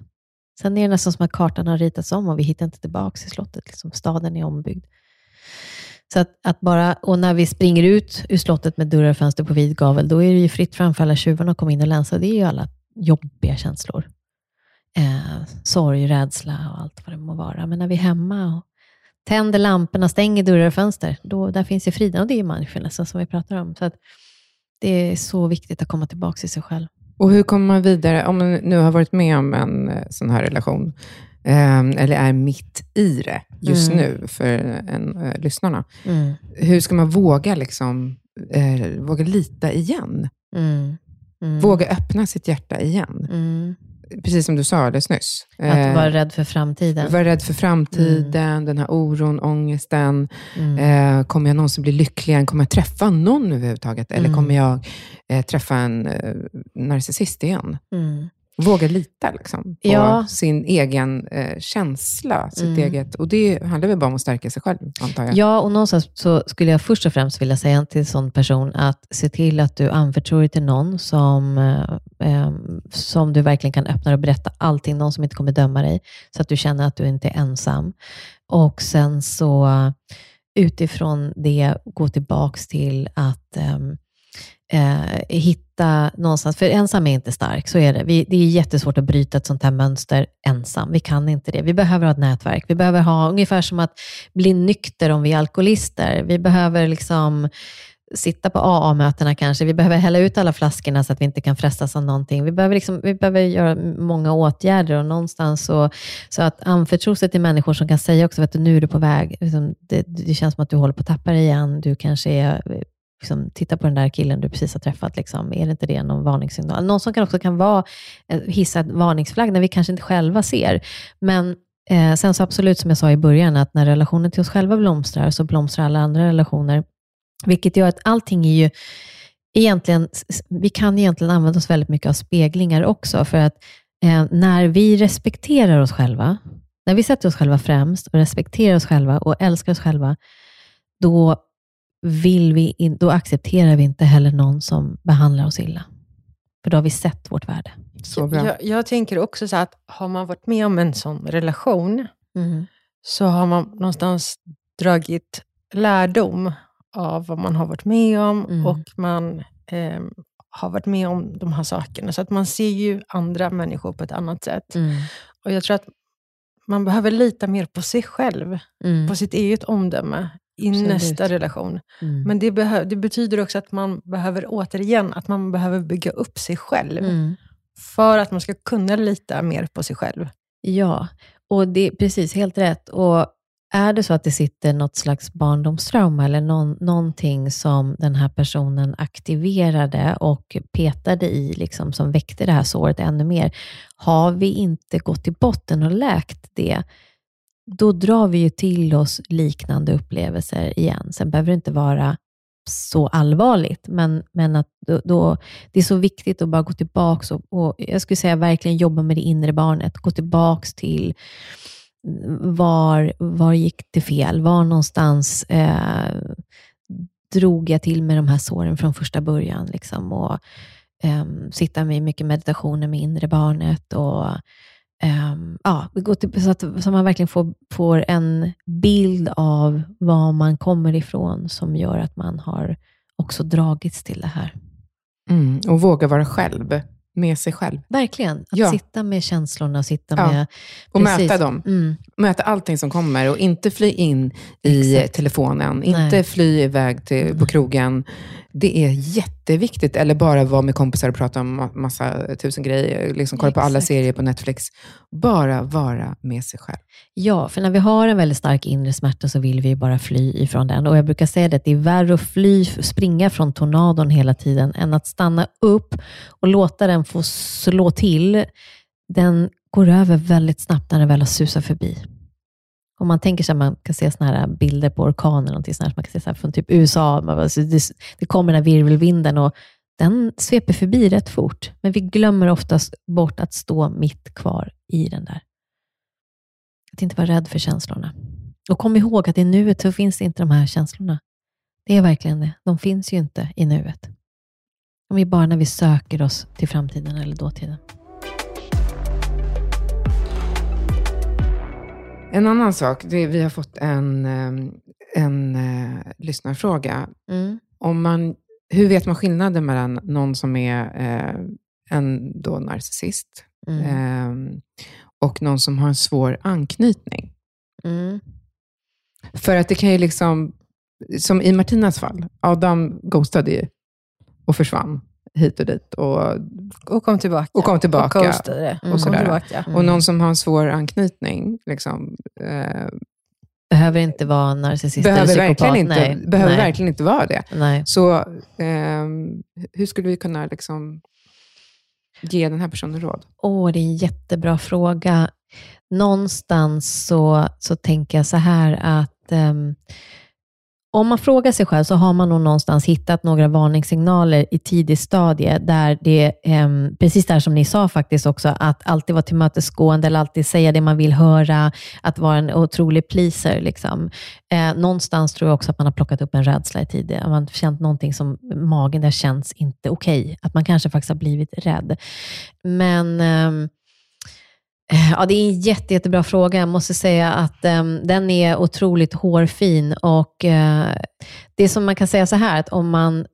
Sen är det nästan som att kartan har ritats om och vi hittar inte tillbaka till slottet. Liksom, staden är ombyggd. Så att, att bara, och när vi springer ut ur slottet med dörrar och fönster på vid gavel, då är det ju fritt fram för alla tjuvarna att komma in och länsa. Det är ju alla jobbiga känslor. Eh, sorg, rädsla och allt vad det må vara. Men när vi är hemma och tänder lamporna, stänger dörrar och fönster, då, där finns ju friden. Och det är mindfulnessen som vi pratar om. Så att det är så viktigt att komma tillbaka till sig själv. Och hur kommer man vidare, om man nu har varit med om en eh, sån här relation, eh, eller är mitt i det just Mm. nu för en, eh, lyssnarna. Hur ska man våga, liksom, eh, våga lita igen? Mm. Mm. Våga öppna sitt hjärta igen? Mm. Precis som du sa alldeles nyss. Att Eh, vara rädd för framtiden. Var rädd för framtiden, den här oron, ångesten. Mm. Eh, kommer jag någonsin bli lycklig igen? Kommer jag träffa någon överhuvudtaget? Eller Mm. kommer jag eh, träffa en eh, narcissist igen? Mm. Våga lita liksom, på Ja. sin egen eh, känsla. Sitt Mm. eget, och det handlar väl bara om att stärka sig själv, antar jag. Ja, och någonstans så skulle jag först och främst vilja säga till en sån person att se till att du anförtror dig till någon som, eh, eh, som du verkligen kan öppna och berätta allting, någon som inte kommer döma dig, så att du känner att du inte är ensam. Och sen så utifrån det gå tillbaks till att ehm, eh, hitta någonstans, för ensam är inte stark, så är det. Vi, det är jättesvårt att bryta ett sånt här mönster ensam. Vi kan inte det. Vi behöver ha ett nätverk. Vi behöver ha, ungefär som att bli nykter om vi är alkoholister. Vi behöver liksom sitta på AA-mötena kanske. Vi behöver hälla ut alla flaskorna så att vi inte kan frestas av någonting. Vi behöver, liksom, vi behöver göra många åtgärder och någonstans så, så att anförtro sig till människor som kan säga också att du, nu är du på väg. Liksom, det, det känns som att du håller på att tappa dig igen. Du kanske är liksom, titta på den där killen du precis har träffat. Liksom. Är det inte det någon varningssignal? Någon som kan också kan vara, eh, hissa ett varningsflagg när vi kanske inte själva ser. Men eh, sen så absolut, som jag sa i början, att när relationen till oss själva blomstrar, så blomstrar alla andra relationer. Vilket gör att allting är ju egentligen, vi kan egentligen använda oss väldigt mycket av speglingar också, för att eh, när vi respekterar oss själva, när vi sätter oss själva främst och respekterar oss själva och älskar oss själva, då vill vi in, då accepterar vi inte heller någon som behandlar oss illa. För då har vi sett vårt värde. Så bra. Jag, jag tänker också så att har man varit med om en sån relation, så har man någonstans dragit lärdom av vad man har varit med om Mm. och man eh, har varit med om de här sakerna. Så att man ser ju andra människor på ett annat sätt. Mm. Och jag tror att man behöver lita mer på sig själv, Mm. på sitt eget omdöme i Absolut. nästa relation. Mm. Men det, det betyder också att man behöver, återigen, att man behöver bygga upp sig själv. Mm. För att man ska kunna lita mer på sig själv. Ja, och det är precis helt rätt. Och är det så att det sitter något slags barndomstrauma eller någon, någonting som den här personen aktiverade och petade i, liksom, som väckte det här såret ännu mer, har vi inte gått till botten och läkt det, då drar vi ju till oss liknande upplevelser igen. Sen behöver det inte vara så allvarligt, men, men att då, då, det är så viktigt att bara gå tillbaka och, och jag skulle säga verkligen jobba med det inre barnet. Gå tillbaka till eh, var, var gick det fel? Var någonstans eh, drog jag till med de här såren från första början? Liksom, och eh, Sitta med mycket meditationer med inre barnet. och Um, ja, gå till, så, att, så man verkligen får, får en bild av var man kommer ifrån, som gör att man har också dragits till det här. Mm. Och våga vara själv, med sig själv. Verkligen. Att Ja. sitta med känslorna, sitta Ja. med... Och Precis. möta dem. Mm, Möta allting som kommer och inte fly in i Exakt. telefonen. Inte Nej. fly iväg till, på krogen. Det är jätteviktigt. Eller bara vara med kompisar och prata om ma- massa tusen grejer. Liksom kolla på alla serier på Netflix. Bara vara med sig själv. Ja, för när vi har en väldigt stark inre smärta så vill vi bara fly ifrån den. Och jag brukar säga det att det är värre att fly, springa från tornadon hela tiden, än att stanna upp och låta den få slå till. Den går över väldigt snabbt när den väl har susat förbi. Om man tänker sig att man kan se såna här bilder på orkaner, någonting sånt här, man kan se så här från typ USA, man det, det kommer den här virvelvinden och den sveper förbi rätt fort. Men vi glömmer oftast bort att stå mitt kvar i den där. Att inte vara rädd för känslorna. Och kom ihåg att i nuet så finns inte de här känslorna. Det är verkligen det. De finns ju inte i nuet. De är bara när vi söker oss till framtiden eller dåtiden. En annan sak, är, vi har fått en, eh, en eh, lyssnarfråga. Mm. Om man, hur vet man skillnaden mellan någon som är eh, en då narcissist Mm. eh, och någon som har en svår anknytning? Mm. För att det kan ju liksom, som i Martinas fall, Adam ghostade ju och försvann hit och dit. Och, Och kom tillbaka. Och kom tillbaka. Och ghostade. Mm. Och kom tillbaka. Mm. och någon som har en svår anknytning, liksom, eh, Behöver inte vara narcissist behöver, eller psykopat. verkligen inte, Nej. behöver Nej. verkligen inte vara det. Nej. Så ehm, hur skulle vi kunna liksom, ge den här personen råd? Åh, det är en jättebra fråga. Någonstans så, så tänker jag så här att ehm, om man frågar sig själv så har man nog någonstans hittat några varningssignaler i tidig stadie, där det, eh, precis där som ni sa faktiskt också, att alltid vara tillmötesgående eller alltid säga det man vill höra, att vara en otrolig pleaser. Liksom. Eh, någonstans tror jag också att man har plockat upp en rädsla i tid. Man har känt någonting som magen, där känns inte okej. Att man kanske faktiskt har blivit rädd. Men eh, Ja, det är en jätte, jättebra fråga. Jag måste säga att um, den är otroligt hårfin. Och uh, Det som man kan säga så här, att om man,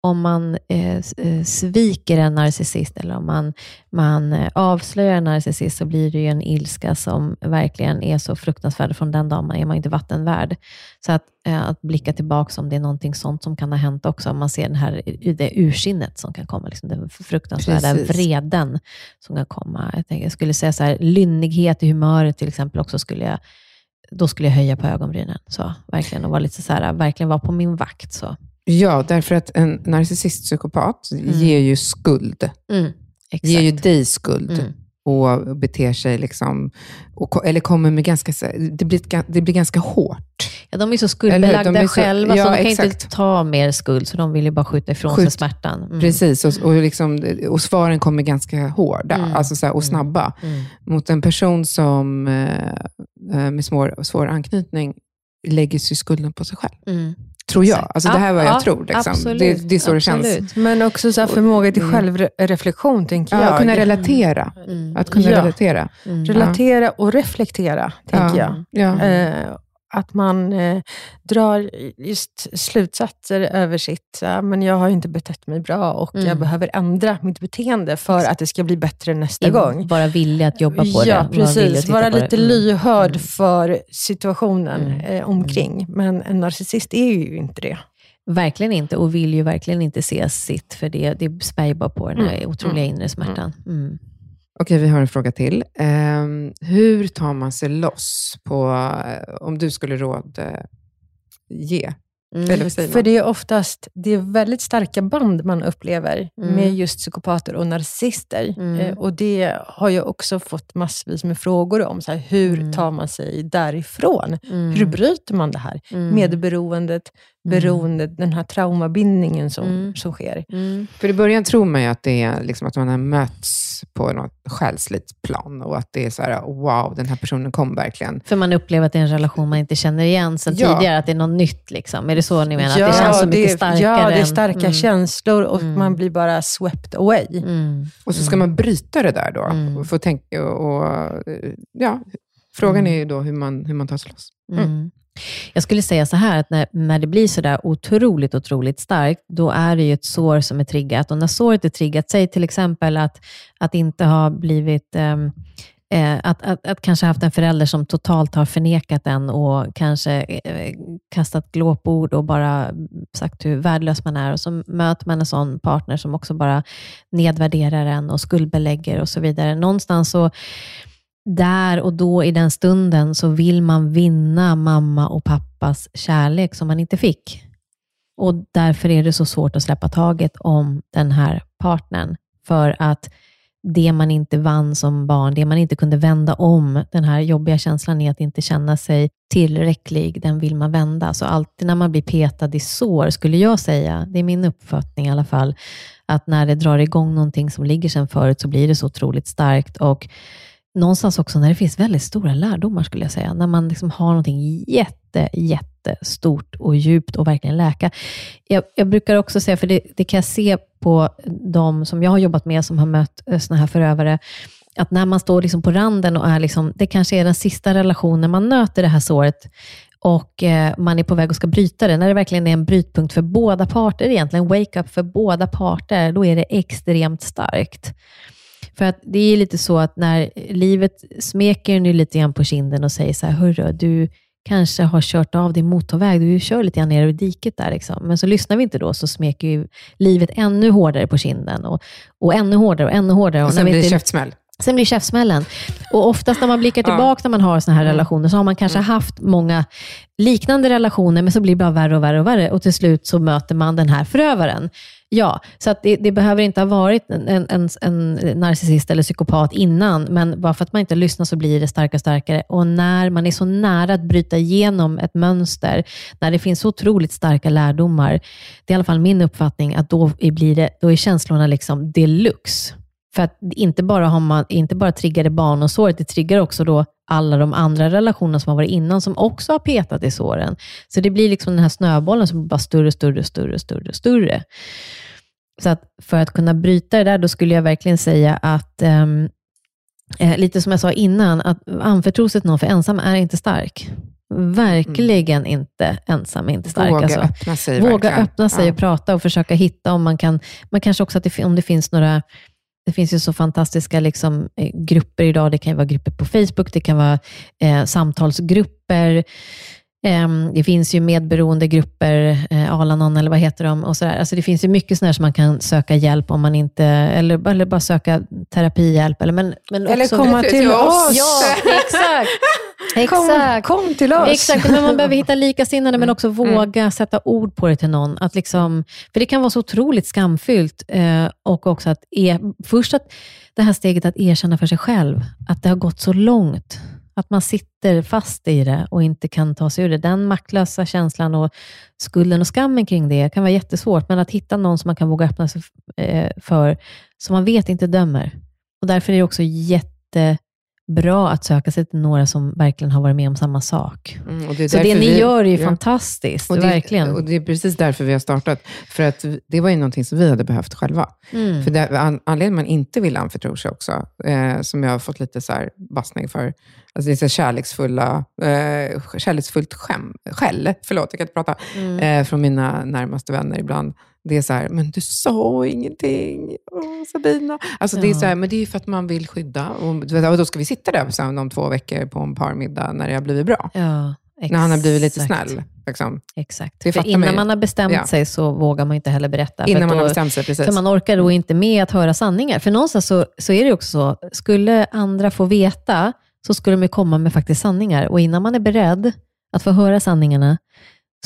om man eh, eh, sviker en narcissist eller om man, man eh, avslöjar en narcissist så blir det ju en ilska som verkligen är så fruktansvärd. Från den dagen är man inte vattenvärd. Så att, eh, att blicka tillbaka om det är någonting sånt som kan ha hänt också. Om man ser den här, det ursinnet som kan komma, liksom den fruktansvärda Precis. vreden som kan komma. Jag, tänker, jag skulle säga så här, lynnighet i humöret till exempel också, skulle jag, då skulle jag höja på ögonbrynen. Så, verkligen, och vara lite så här, verkligen vara på min vakt. Så. Ja, därför att en narcissist-psykopat ger ju skuld. Mm. Ger ju dig skuld. Mm. och beter sig, liksom, och, eller kommer med ganska, det blir, det blir ganska hårt. Ja, de är så skuldbelagda? De är så- själva, ja, så de kan exakt. inte ta mer skuld, så de vill ju bara skjuta ifrån sig Skjut- smärtan. Mm. Precis, och, och, liksom, och svaren kommer ganska hårda Mm. alltså så här, och Mm. snabba. Mm. Mot en person som eh, eh, med svår, svår anknytning lägger sig skulden på sig själv. Tror jag. Alltså, det här är vad jag Ja, tror. Liksom. absolut, Det, det är så det känns. Men också så förmåga till Mm. självreflektion, tänker Ja, jag. att kunna relatera. Mm. Att kunna Ja. relatera. Mm. Relatera och reflektera, tänker jag. Ja. Ja. Eh, att man eh, drar just slutsatser över sitt, ja, men jag har inte betett mig bra och Mm. jag behöver ändra mitt beteende för att det ska bli bättre nästa In- gång. Vara villig att jobba på det. ja, vara villig att precis. Vara det. lite Mm. lyhörd Mm. för situationen Mm. eh, omkring. Men en narcissist är ju inte det. Verkligen inte, och vill ju verkligen inte se sitt, för det, det spär ju bara på den här Mm, otroliga mm, inre smärtan. Mm. Okej, vi har en fråga till. Ehm, hur tar man sig loss på, eh, om du skulle råd eh, ge? Mm. För det är oftast det är väldigt starka band man upplever Mm. med just psykopater och narcissister. Mm. Eh, och det har jag också fått massvis med frågor om. Så här, hur Mm. tar man sig därifrån? Mm. Hur bryter man det här? Mm. Medberoendet, beroendet, den här traumabindningen som, Mm. som sker. Mm. För i början tror man ju att det är liksom att man har mötts på något själsligt plan och att det är så här, wow, den här personen kom verkligen. För man upplever att det är en relation man inte känner igen sedan Ja. tidigare, att det är något nytt. Liksom. Är det så ni menar? att det känns så mycket starkare? Ja, det är än- starka mm. känslor och Mm. man blir bara swept away. Mm. Och så ska man bryta det där då. Mm. Och få tänka och, och ja, frågan Mm. är ju då hur man, hur man tar sig loss. Jag skulle säga så här, att när, när det blir så där otroligt, otroligt starkt, då är det ju ett sår som är triggat. Och när såret är triggat, säg till exempel att, att inte ha blivit um, att, att, att kanske haft en förälder som totalt har förnekat en och kanske eh, kastat glåpord och bara sagt hur värdelös man är. Och så möter man en sån partner som också bara nedvärderar en och skuldbelägger och så vidare. Någonstans så där och då i den stunden så vill man vinna mamma och pappas kärlek som man inte fick. Och därför är det så svårt att släppa taget om den här partnern. För att det man inte vann som barn, det man inte kunde vända om, den här jobbiga känslan i att inte känna sig tillräcklig, den vill man vända. Så alltid när man blir petad i sår, skulle jag säga, det är min uppfattning i alla fall, att när det drar igång någonting som ligger sedan förut, så blir det så otroligt starkt. Och någonstans också när det finns väldigt stora lärdomar, skulle jag säga. När man liksom har någonting jätte, jättestort och djupt och verkligen läka. Jag, jag brukar också säga, för det, det kan jag se på de som jag har jobbat med, som har mött eh, sådana här förövare, att när man står liksom på randen och är liksom, det kanske är den sista relationen man nöter det här såret, och eh, man är på väg att ska bryta det, när det verkligen är en brytpunkt för båda parter, egentligen wake up för båda parter, då är det extremt starkt. För att det är lite så att när livet smeker en lite grann på kinden och säger så här, hörru, du kanske har kört av din motorväg, du kör lite grann ner i diket där. Liksom. Men så lyssnar vi inte då, så smeker ju livet ännu hårdare på kinden och, och ännu hårdare och ännu hårdare. Och Och sen blir det inte- käftsmäll. Sen blir käftsmällen. Och oftast när man blickar tillbaka när man har såna här Mm. relationer, så har man kanske haft många liknande relationer, men så blir det bara värre och värre och värre. Och till slut så möter man den här förövaren. Ja, så det, det behöver inte ha varit en, en, en, narcissist eller psykopat innan, men bara för att man inte lyssnar så blir det starkare och starkare. Och när man är så nära att bryta igenom ett mönster, när det finns så otroligt starka lärdomar, det är i alla fall min uppfattning, att då blir det, då är känslorna liksom deluxe. För att inte bara, har man, inte bara triggar det barnårsåret, det triggar också då alla de andra relationer som har varit innan, som också har petat i såren. Så det blir liksom den här snöbollen som blir bara större, större, större, större, större. Så att för att kunna bryta det där, då skulle jag verkligen säga att, ehm, eh, lite som jag sa innan, att anförtro sig till någon, för ensam är inte stark. Verkligen inte ensam inte stark. Våga alltså. öppna sig. Våga verkligen. öppna sig Ja. och prata och försöka hitta om man kan, man kanske också att det, om det finns några, det finns ju så fantastiska liksom, eh, grupper idag. Det kan ju vara grupper på Facebook, det kan vara eh, samtalsgrupper. Ehm, det finns ju medberoende grupper, eh, Alanon eller vad heter de? Och så där. Alltså det finns ju mycket sådär som man kan söka hjälp om man inte, eller, eller bara söka terapihjälp. Eller, men, men Eller också, komma till till oss. oss. Ja, exakt. Kom, exakt. kom till oss. Exakt, men man behöver hitta likasinnade, men Mm. också våga sätta ord på det till någon. Att liksom, för det kan vara så otroligt skamfyllt. Eh, och också att er, först att det här steget att erkänna för sig själv, att det har gått så långt. Att man sitter fast i det och inte kan ta sig ur det. Den maktlösa känslan och skulden och skammen kring det kan vara jättesvårt, men att hitta någon som man kan våga öppna sig eh, för, som man vet inte dömer. Och Därför är det också jätte bra att söka sig till några som verkligen har varit med om samma sak. Mm, det Så det ni vi- gör är ju ja. fantastiskt, Och det, verkligen. och det är precis därför vi har startat. För att det var ju någonting som vi hade behövt själva. Mm. För det, an, anledningen man inte vill anförtro sig också, eh, som jag har fått lite så här bassning för, alltså det är så kärleksfulla, eh, kärleksfullt skäm, skäll, förlåt, jag kan inte prata, Mm. eh, från mina närmaste vänner ibland. Det är så här, men du sa ingenting, Åh, Sabina. Alltså det är Ja. så här, men det är ju för att man vill skydda. Och, och då ska vi sitta där sen om två veckor på en parmiddag när det har blivit bra. Ja, När han har blivit lite snäll. Liksom. Exakt. Det För innan man man har bestämt Ja. sig så vågar man inte heller berätta. Innan man då, har bestämt sig, precis. För man orkar då inte med att höra sanningar. För någonstans så, så är det också så, skulle andra få veta, så skulle de komma med faktiskt sanningar. Och innan man är beredd att få höra sanningarna,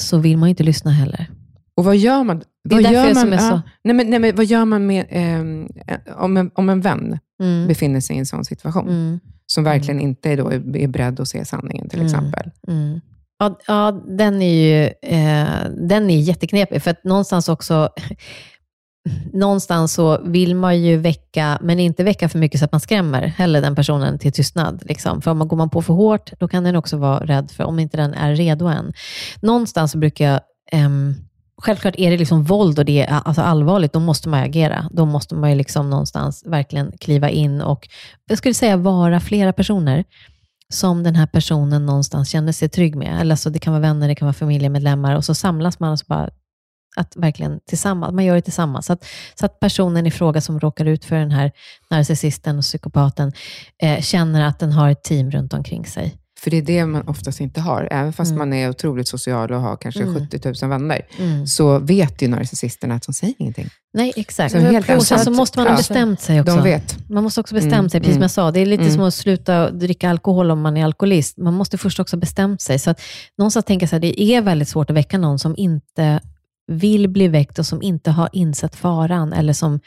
så vill man inte lyssna heller. Och vad gör man? Det är vad gör man, är nej, men, nej, men vad gör man med, ehm, om, en, om en vän Mm. befinner sig i en sån situation, Mm. som verkligen inte är, då, är, beredd att se sanningen till Mm. exempel? Mm. Ja, ja, den är ju eh, den är jätteknepig, för att någonstans också Någonstans så vill man ju väcka, men inte väcka för mycket så att man skrämmer heller den personen till tystnad. Liksom. För om man går man på för hårt, då kan den också vara rädd för, om inte den är redo än. Någonstans så brukar jag, ehm, självklart är det liksom våld och det är alltså allvarligt, då måste man agera. Då måste man ju liksom någonstans verkligen kliva in och, jag skulle säga vara flera personer som den här personen någonstans känner sig trygg med. Eller alltså det kan vara vänner, det kan vara familjemedlemmar och så samlas man och så bara att verkligen tillsammans, man gör det tillsammans. Så att, så att personen i fråga som råkar ut för den här narcissisten och psykopaten eh, känner att den har ett team runt omkring sig. För det är det man oftast inte har. Även fast Mm. man är otroligt social och har kanske Mm. 70 000 vänner, Mm. så vet ju narcissisterna att de säger ingenting. Nej, exakt. Så helt och sen så måste man ha Ja. bestämt sig också. De vet. Man måste också bestämt Mm, sig, precis som jag sa. Det är lite mm. som att sluta dricka alkohol om man är alkoholist. Man måste först också bestämt sig. Så att någonstans tänker jag så här, det är väldigt svårt att väcka någon som inte vill bli väckt och som inte har insett faran, eller som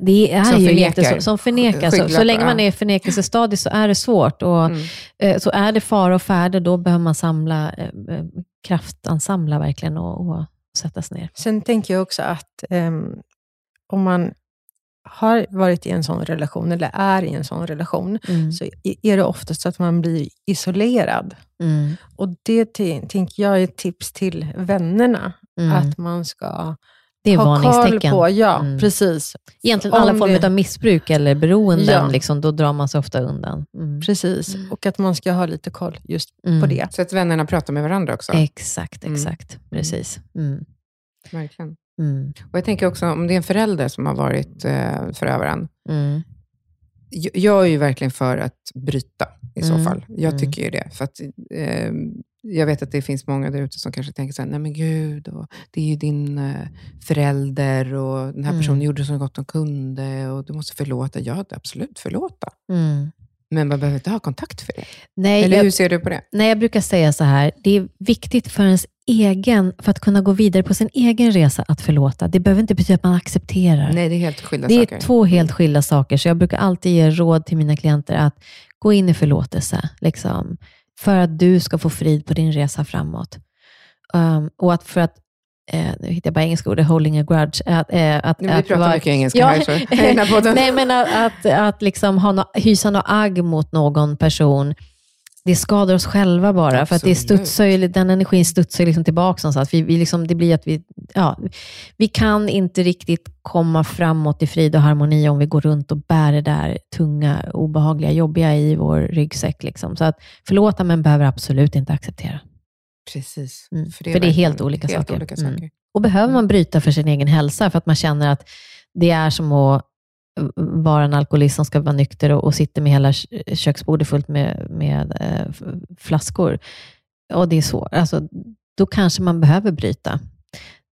det är Som ju förnekar. jättesvårt. Som förnekar. Så, så länge man är i förnekelsestadiet så är det svårt. Och, Mm. eh, så är det fara och färde, då behöver man samla, eh, eh, kraftansamla verkligen och, och sättas ner. Sen tänker jag också att ehm, om man har varit i en sån relation, eller är i en sån relation, Mm. så är det oftast så att man blir isolerad. Mm. Och det tänker jag är ett tips till vännerna, Mm. att man ska det är ha koll på. Ja, Mm. precis. Egentligen Om alla det- former av missbruk eller beroenden, Ja. liksom, då drar man sig ofta undan. Mm. Precis, Mm. och att man ska ha lite koll just Mm. på det. Så att vännerna pratar med varandra också. Exakt, Mm. exakt. Precis. Mm. Verkligen. Mm. Och jag tänker också, om det är en förälder som har varit eh, förövaren, Mm. Jag- Jag är ju verkligen för att bryta i så Mm. fall. Jag Mm. tycker ju det. För att, eh, jag vet att det finns många där ute som kanske tänker så här, nej men gud, och det är ju din eh, förälder och den här Mm. personen gjorde så gott de kunde och du måste förlåta. Ja, det- absolut förlåta. Mm. Men man behöver inte ha kontakt för det. Nej, Eller jag, hur ser du på det? nej, jag brukar säga så här, det är viktigt för ens egen, för att kunna gå vidare på sin egen resa, att förlåta. Det behöver inte betyda att man accepterar. Nej, det är helt skilda det är saker. två helt skilda saker, så jag brukar alltid ge råd till mina klienter att gå in i förlåtelse, liksom, för att du ska få frid på din resa framåt. Um, och att för att, eh, nu hittar jag bara engelska ordet, holding a grudge, att, eh, att, vi pratar vara- mycket engelska Ja. här så. Nej, men att, att, att liksom ha no, hysa något agg mot någon person, det skadar oss själva bara. För att det Absolut. studsar ju, den energin studsar liksom tillbaka någonstans. Vi, vi liksom, det blir att vi, ja, vi kan inte riktigt komma framåt i frid och harmoni om vi går runt och bär det där tunga, obehagliga, jobbiga i vår ryggsäck. Liksom. Så att förlåta, men behöver absolut inte acceptera. Precis. Mm. För det är verkligen helt olika helt saker. Olika Mm. saker. Och behöver man bryta för sin egen hälsa, för att man känner att det är som att vara en alkoholist som ska vara nykter och, och sitter med hela kö- köksbordet fullt med, med eh, flaskor, och det är svårt, alltså, då kanske man behöver bryta.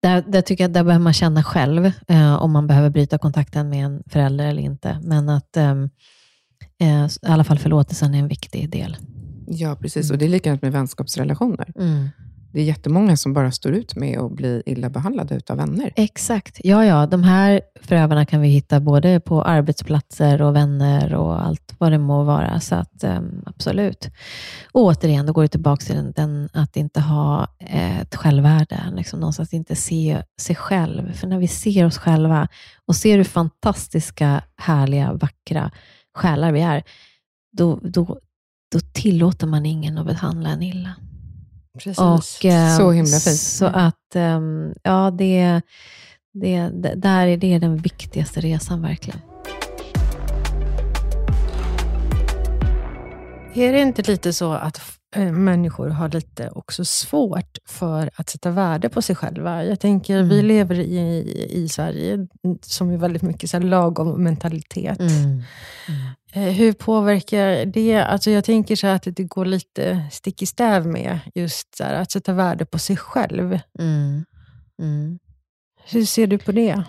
Där, där tycker jag där behöver man känna själv, eh, om man behöver bryta kontakten med en förälder eller inte. Men att ehm, eh, i alla fall förlåtelsen är en viktig del. Ja, precis. Och det är likadant med vänskapsrelationer. Mm. Det är jättemånga som bara står ut med att bli illa behandlade utav vänner. Exakt. Ja, ja. De här förövarna kan vi hitta både på arbetsplatser och vänner och allt vad det må vara. Så att, ehm, absolut. Och återigen, då går det tillbaka till den, att inte ha eh, ett självvärde. Liksom någonstans inte se sig själv. För när vi ser oss själva och ser hur fantastiska, härliga, vackra själar vi är, då, då, då tillåter man ingen att behandla en illa. Precis. Och, eh, Så himla fint. Så att, ehm, ja, det, det, det, där är det den viktigaste resan verkligen. Är det inte lite så att eh, människor har lite också svårt för att sätta värde på sig själva? Jag tänker, Mm. vi lever i, i Sverige mm, som är väldigt mycket så här lagom mentalitet. Mm. Eh, Hur påverkar det? Alltså jag tänker så här att det går lite stick i stäv med just så att sätta värde på sig själv. Mm. Mm. Hur ser du på det?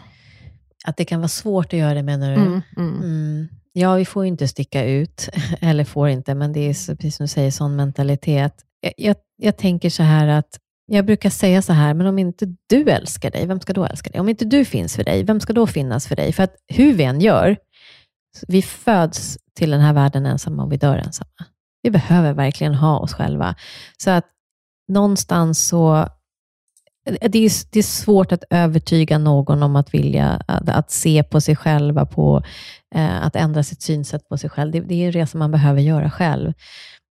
Att det kan vara svårt att göra det menar du? Mm, mm. Mm. Ja, vi får ju inte sticka ut, eller får inte, men det är precis som du säger, sån mentalitet. Jag, jag, jag tänker så här att, jag brukar säga så här, men om inte du älskar dig, vem ska då älska dig? Om inte du finns för dig, vem ska då finnas för dig? För att hur vi än gör, vi föds till den här världen ensamma och vi dör ensamma. Vi behöver verkligen ha oss själva. Så att någonstans så det är, det är svårt att övertyga någon om att vilja att, att se på sig själva, på eh, att ändra sitt synsätt på sig själv. Det, det är en resa man behöver göra själv.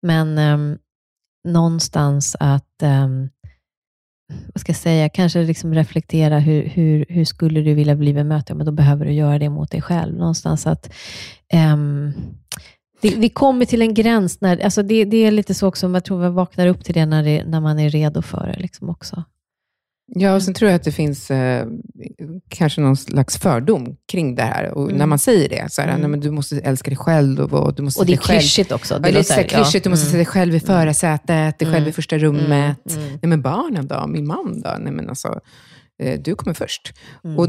Men eh, någonstans att, eh, vad ska jag säga, kanske liksom reflektera hur, hur, hur skulle du vilja bli bemött? Ja, men då behöver du göra det mot dig själv. Någonstans att ehm, um, det, vi kommer till en gräns, när, alltså det, det är lite så också, jag tror man vaknar upp till det när, det, när man är redo för det. Liksom också. Ja, och sen tror jag att det finns eh, kanske någon slags fördom kring det här. Och när man säger det, så här, Mm. nej, men du måste älska dig själv och, du måste Och det är klyschigt också. Ja, det är lite så här låter- ja. klyschigt, du måste sätta dig själv i förarsätet, dig själv i Mm. första rummet. Mm, mm. Nej, men barnen då? Min man då? Nej, men alltså, eh, du kommer först. Mm. Och,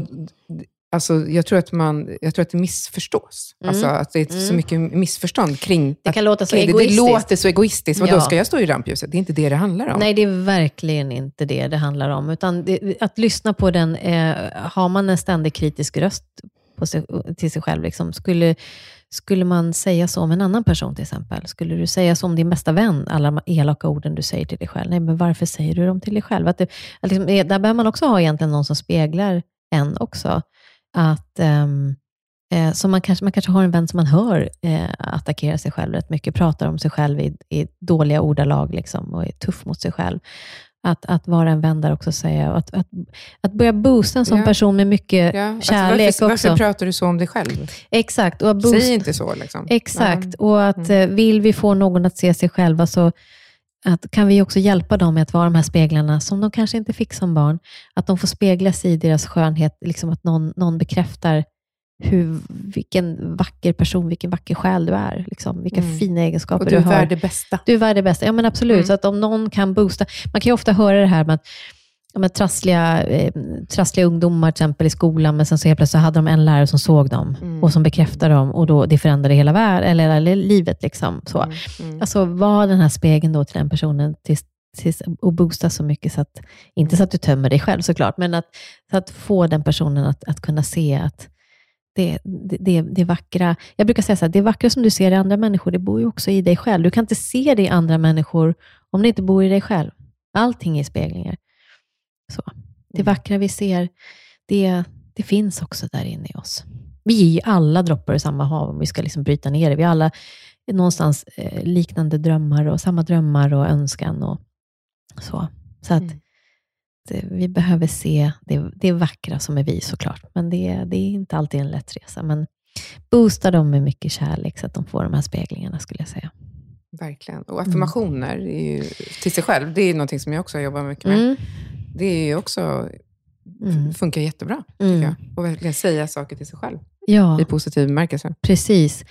alltså, jag, tror att man, jag tror att det missförstås. Mm. Alltså, att det är så Mm. mycket missförstånd kring Det kan låta så det. Det egoistiskt. låter så egoistiskt. Vadå, Ja. ska jag stå i rampljuset? Det är inte det det handlar om. Nej, det är verkligen inte det det handlar om. Utan det, att lyssna på den, eh, har man en ständig kritisk röst på sig, till sig själv, liksom, skulle, skulle man säga så om en annan person till exempel? Skulle du säga så om din bästa vän, alla elaka orden du säger till dig själv? Nej, men varför säger du dem till dig själv? Att det, att liksom, eh, där behöver man också ha egentligen någon som speglar en också. Att, ehm, eh, så man kanske, man kanske har en vän som man hör eh, attackera sig själv rätt mycket, pratar om sig själv i, i dåliga ordalag liksom, och är tuff mot sig själv. Att, att vara en vän där också, säga, att, att, att börja boosta en sån Ja. person med mycket Ja, alltså, kärlek varför, också. varför pratar du så om dig själv? Exakt. Och boost, Säg inte så. Liksom. Exakt. Ja. Och att eh, vill vi få någon att se sig själva, så att, kan vi också hjälpa dem med att vara de här speglarna, som de kanske inte fick som barn. Att de får spegla sig i deras skönhet, liksom att någon, någon bekräftar hur, vilken vacker person, vilken vacker själ du är. Liksom, vilka Mm. fina egenskaper Och du är har. värd det bästa. Du är värd det bästa. Ja, men absolut. Mm. Så att om någon kan boosta. Man kan ju ofta höra det här med att ja, men trassliga, eh, trassliga ungdomar till exempel i skolan, men sen så helt plötsligt hade de en lärare som såg dem Mm. och som bekräftade dem och då, det förändrade hela världen, eller, eller livet. Liksom, så. Mm, mm. Alltså var den här spegeln då till den personen tills, tills, och boosta så mycket, så att, inte så att du tömmer dig själv såklart, men att, så att få den personen att, att kunna se att det, det, det, det vackra, jag brukar säga så här, det vackra som du ser i andra människor, det bor ju också i dig själv. Du kan inte se det i andra människor om det inte bor i dig själv. Allting är speglingar. Så. Det Mm. vackra vi ser, det, det finns också där inne i oss. Vi är ju alla droppar i samma hav, om vi ska liksom bryta ner det. Vi har alla någonstans eh, liknande drömmar och samma drömmar och önskan. Och så så att Mm. det, vi behöver se det, det vackra som är vi såklart, men det, det är inte alltid en lätt resa. Men boosta dem med mycket kärlek så att de får de här speglingarna, skulle jag säga. Verkligen. Och affirmationer är ju, till sig själv, det är någonting som jag också jobbar mycket med. Mm. Det är också, Mm. funkar jättebra, tycker Mm. jag. Och verkligen säga saker till sig själv, Ja. i positiv bemärkelse. Precis.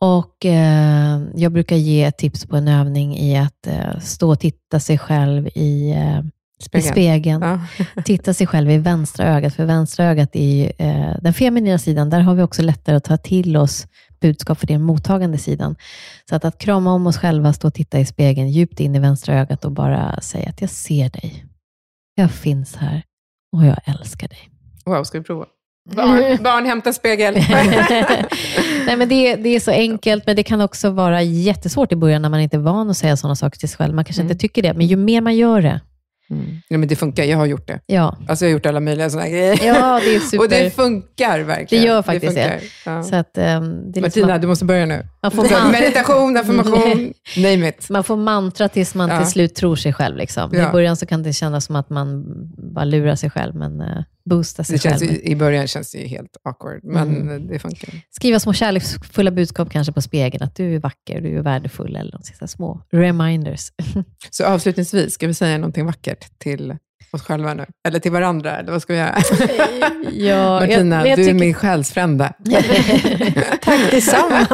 Och eh, Jag brukar ge tips på en övning i att eh, stå och titta sig själv i, eh, i Spegeln. spegeln. Ja. Titta sig själv i vänstra ögat, för vänstra ögat är eh, den feminina sidan. Där har vi också lättare att ta till oss budskap för den mottagande sidan. Så att, att krama om oss själva, stå och titta i spegeln djupt in i vänstra ögat och bara säga att jag ser dig. Jag finns här och jag älskar dig. Wow, ska vi prova? Barn, barn hämta spegel. Nej, men det, det är så enkelt, men det kan också vara jättesvårt i början när man inte är van att säga sådana saker till sig själv. Man kanske Mm. inte tycker det, men ju mer man gör det, Mm. Ja, men det funkar, jag har gjort det. ja, Alltså jag har gjort alla möjliga sådana grejer. ja det är super. Och det funkar verkligen. Det gör faktiskt funkar. Ja. Så att, ehm, det liksom Martina, att- du måste börja nu. Man får, man, Meditation, affirmation, name it. man får mantra tills man Ja. till slut tror sig själv. Liksom. Ja. I början så kan det kännas som att man bara lurar sig själv, men uh, boostar sig Det känns själv. ju, I början känns det ju helt awkward, men Mm. det funkar. Skriva små kärleksfulla budskap kanske på spegeln, att du är vacker, du är värdefull, eller de sista små reminders. Så avslutningsvis, ska vi säga någonting vackert till oss själva nu? Eller till varandra, eller vad ska vi göra? ja, Martina, jag, jag du är tycker- min själsfrände. Tack detsamma.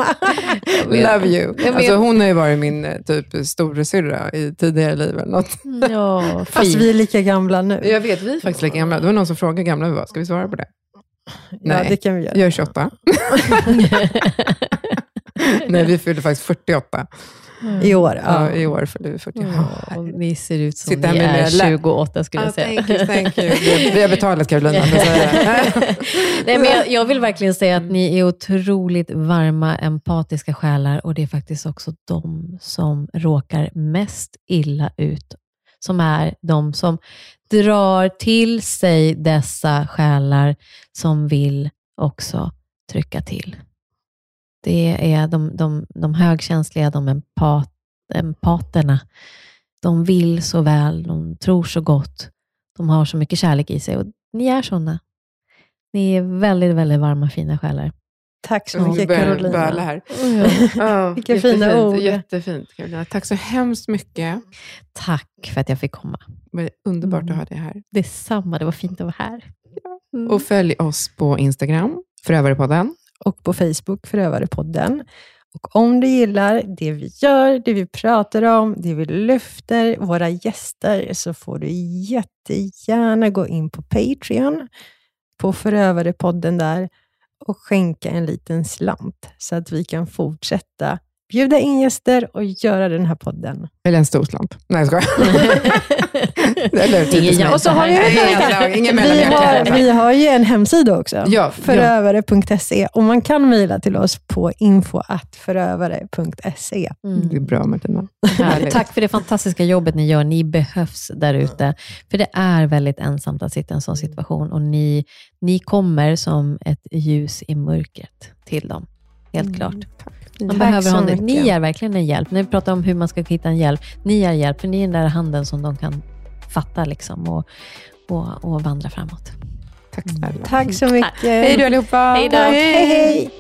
Love you. Alltså, hon har ju varit min eh, typ storasyrra i tidigare liv. Eller något. Ja, Fast vi är lika gamla nu. Jag vet, vi är faktiskt lika gamla. Det var någon som frågade hur gamla vi var. Ska vi svara på det? Ja, Nej. det kan vi göra. Jag är 28. Nej, vi fyllde faktiskt 48. I år. Ja. Ja. I år fyllde vi 40. Ja, ni ser ut som Sitta ni är lilla- 28 skulle jag Ah, säga. thank you, thank you. Vi, har betalat det. Nej, men jag, jag vill verkligen säga att ni är otroligt varma, empatiska själar och det är faktiskt också de som råkar mest illa ut. Som är de som drar till sig dessa själar som vill också trycka till. Det är de, de, de högkänsliga, de empat, empaterna. De vill så väl, de tror så gott, de har så mycket kärlek i sig och ni är sådana. Ni är väldigt, väldigt varma, fina själar. Tack så mycket börjar Carolina. böla här. Ja, Vilka fina jättefint, ord. Jättefint, Carolina. Tack så hemskt mycket. Tack för att jag fick komma. Det var underbart Mm. att ha dig här. Detsamma, det var fint att vara här. Mm. Och följ oss på Instagram, Förövarepodden och på Facebook Förövarepodden. Och om du gillar det vi gör, det vi pratar om, det vi lyfter, våra gäster, så får du jättegärna gå in på Patreon, på Förövarepodden där, och skänka en liten slant, så att vi kan fortsätta bjuda in gäster och göra den här podden. Eller en stor slant. Nej, jag skojar. Ingen Och så har vi, inga vi, har, vi har ju en hemsida också, Ja, förövare.se, och man kan mejla till oss på info.förövare.se. Mm. Det är bra, Martina. Härligt. Tack för det fantastiska jobbet ni gör. Ni behövs där ute. För det är väldigt ensamt att sitta i en sån situation och ni, ni kommer som ett ljus i mörkret till dem. Helt Mm. klart. Man Tack behöver så mycket. Ni är verkligen en hjälp. När vi pratar om hur man ska hitta en hjälp, ni är hjälp, för ni är den där handen som de kan fatta liksom, och, och, och vandra framåt. Tack snälla. Tack så mycket. Hej då allihopa. Hej då. Hej, hej.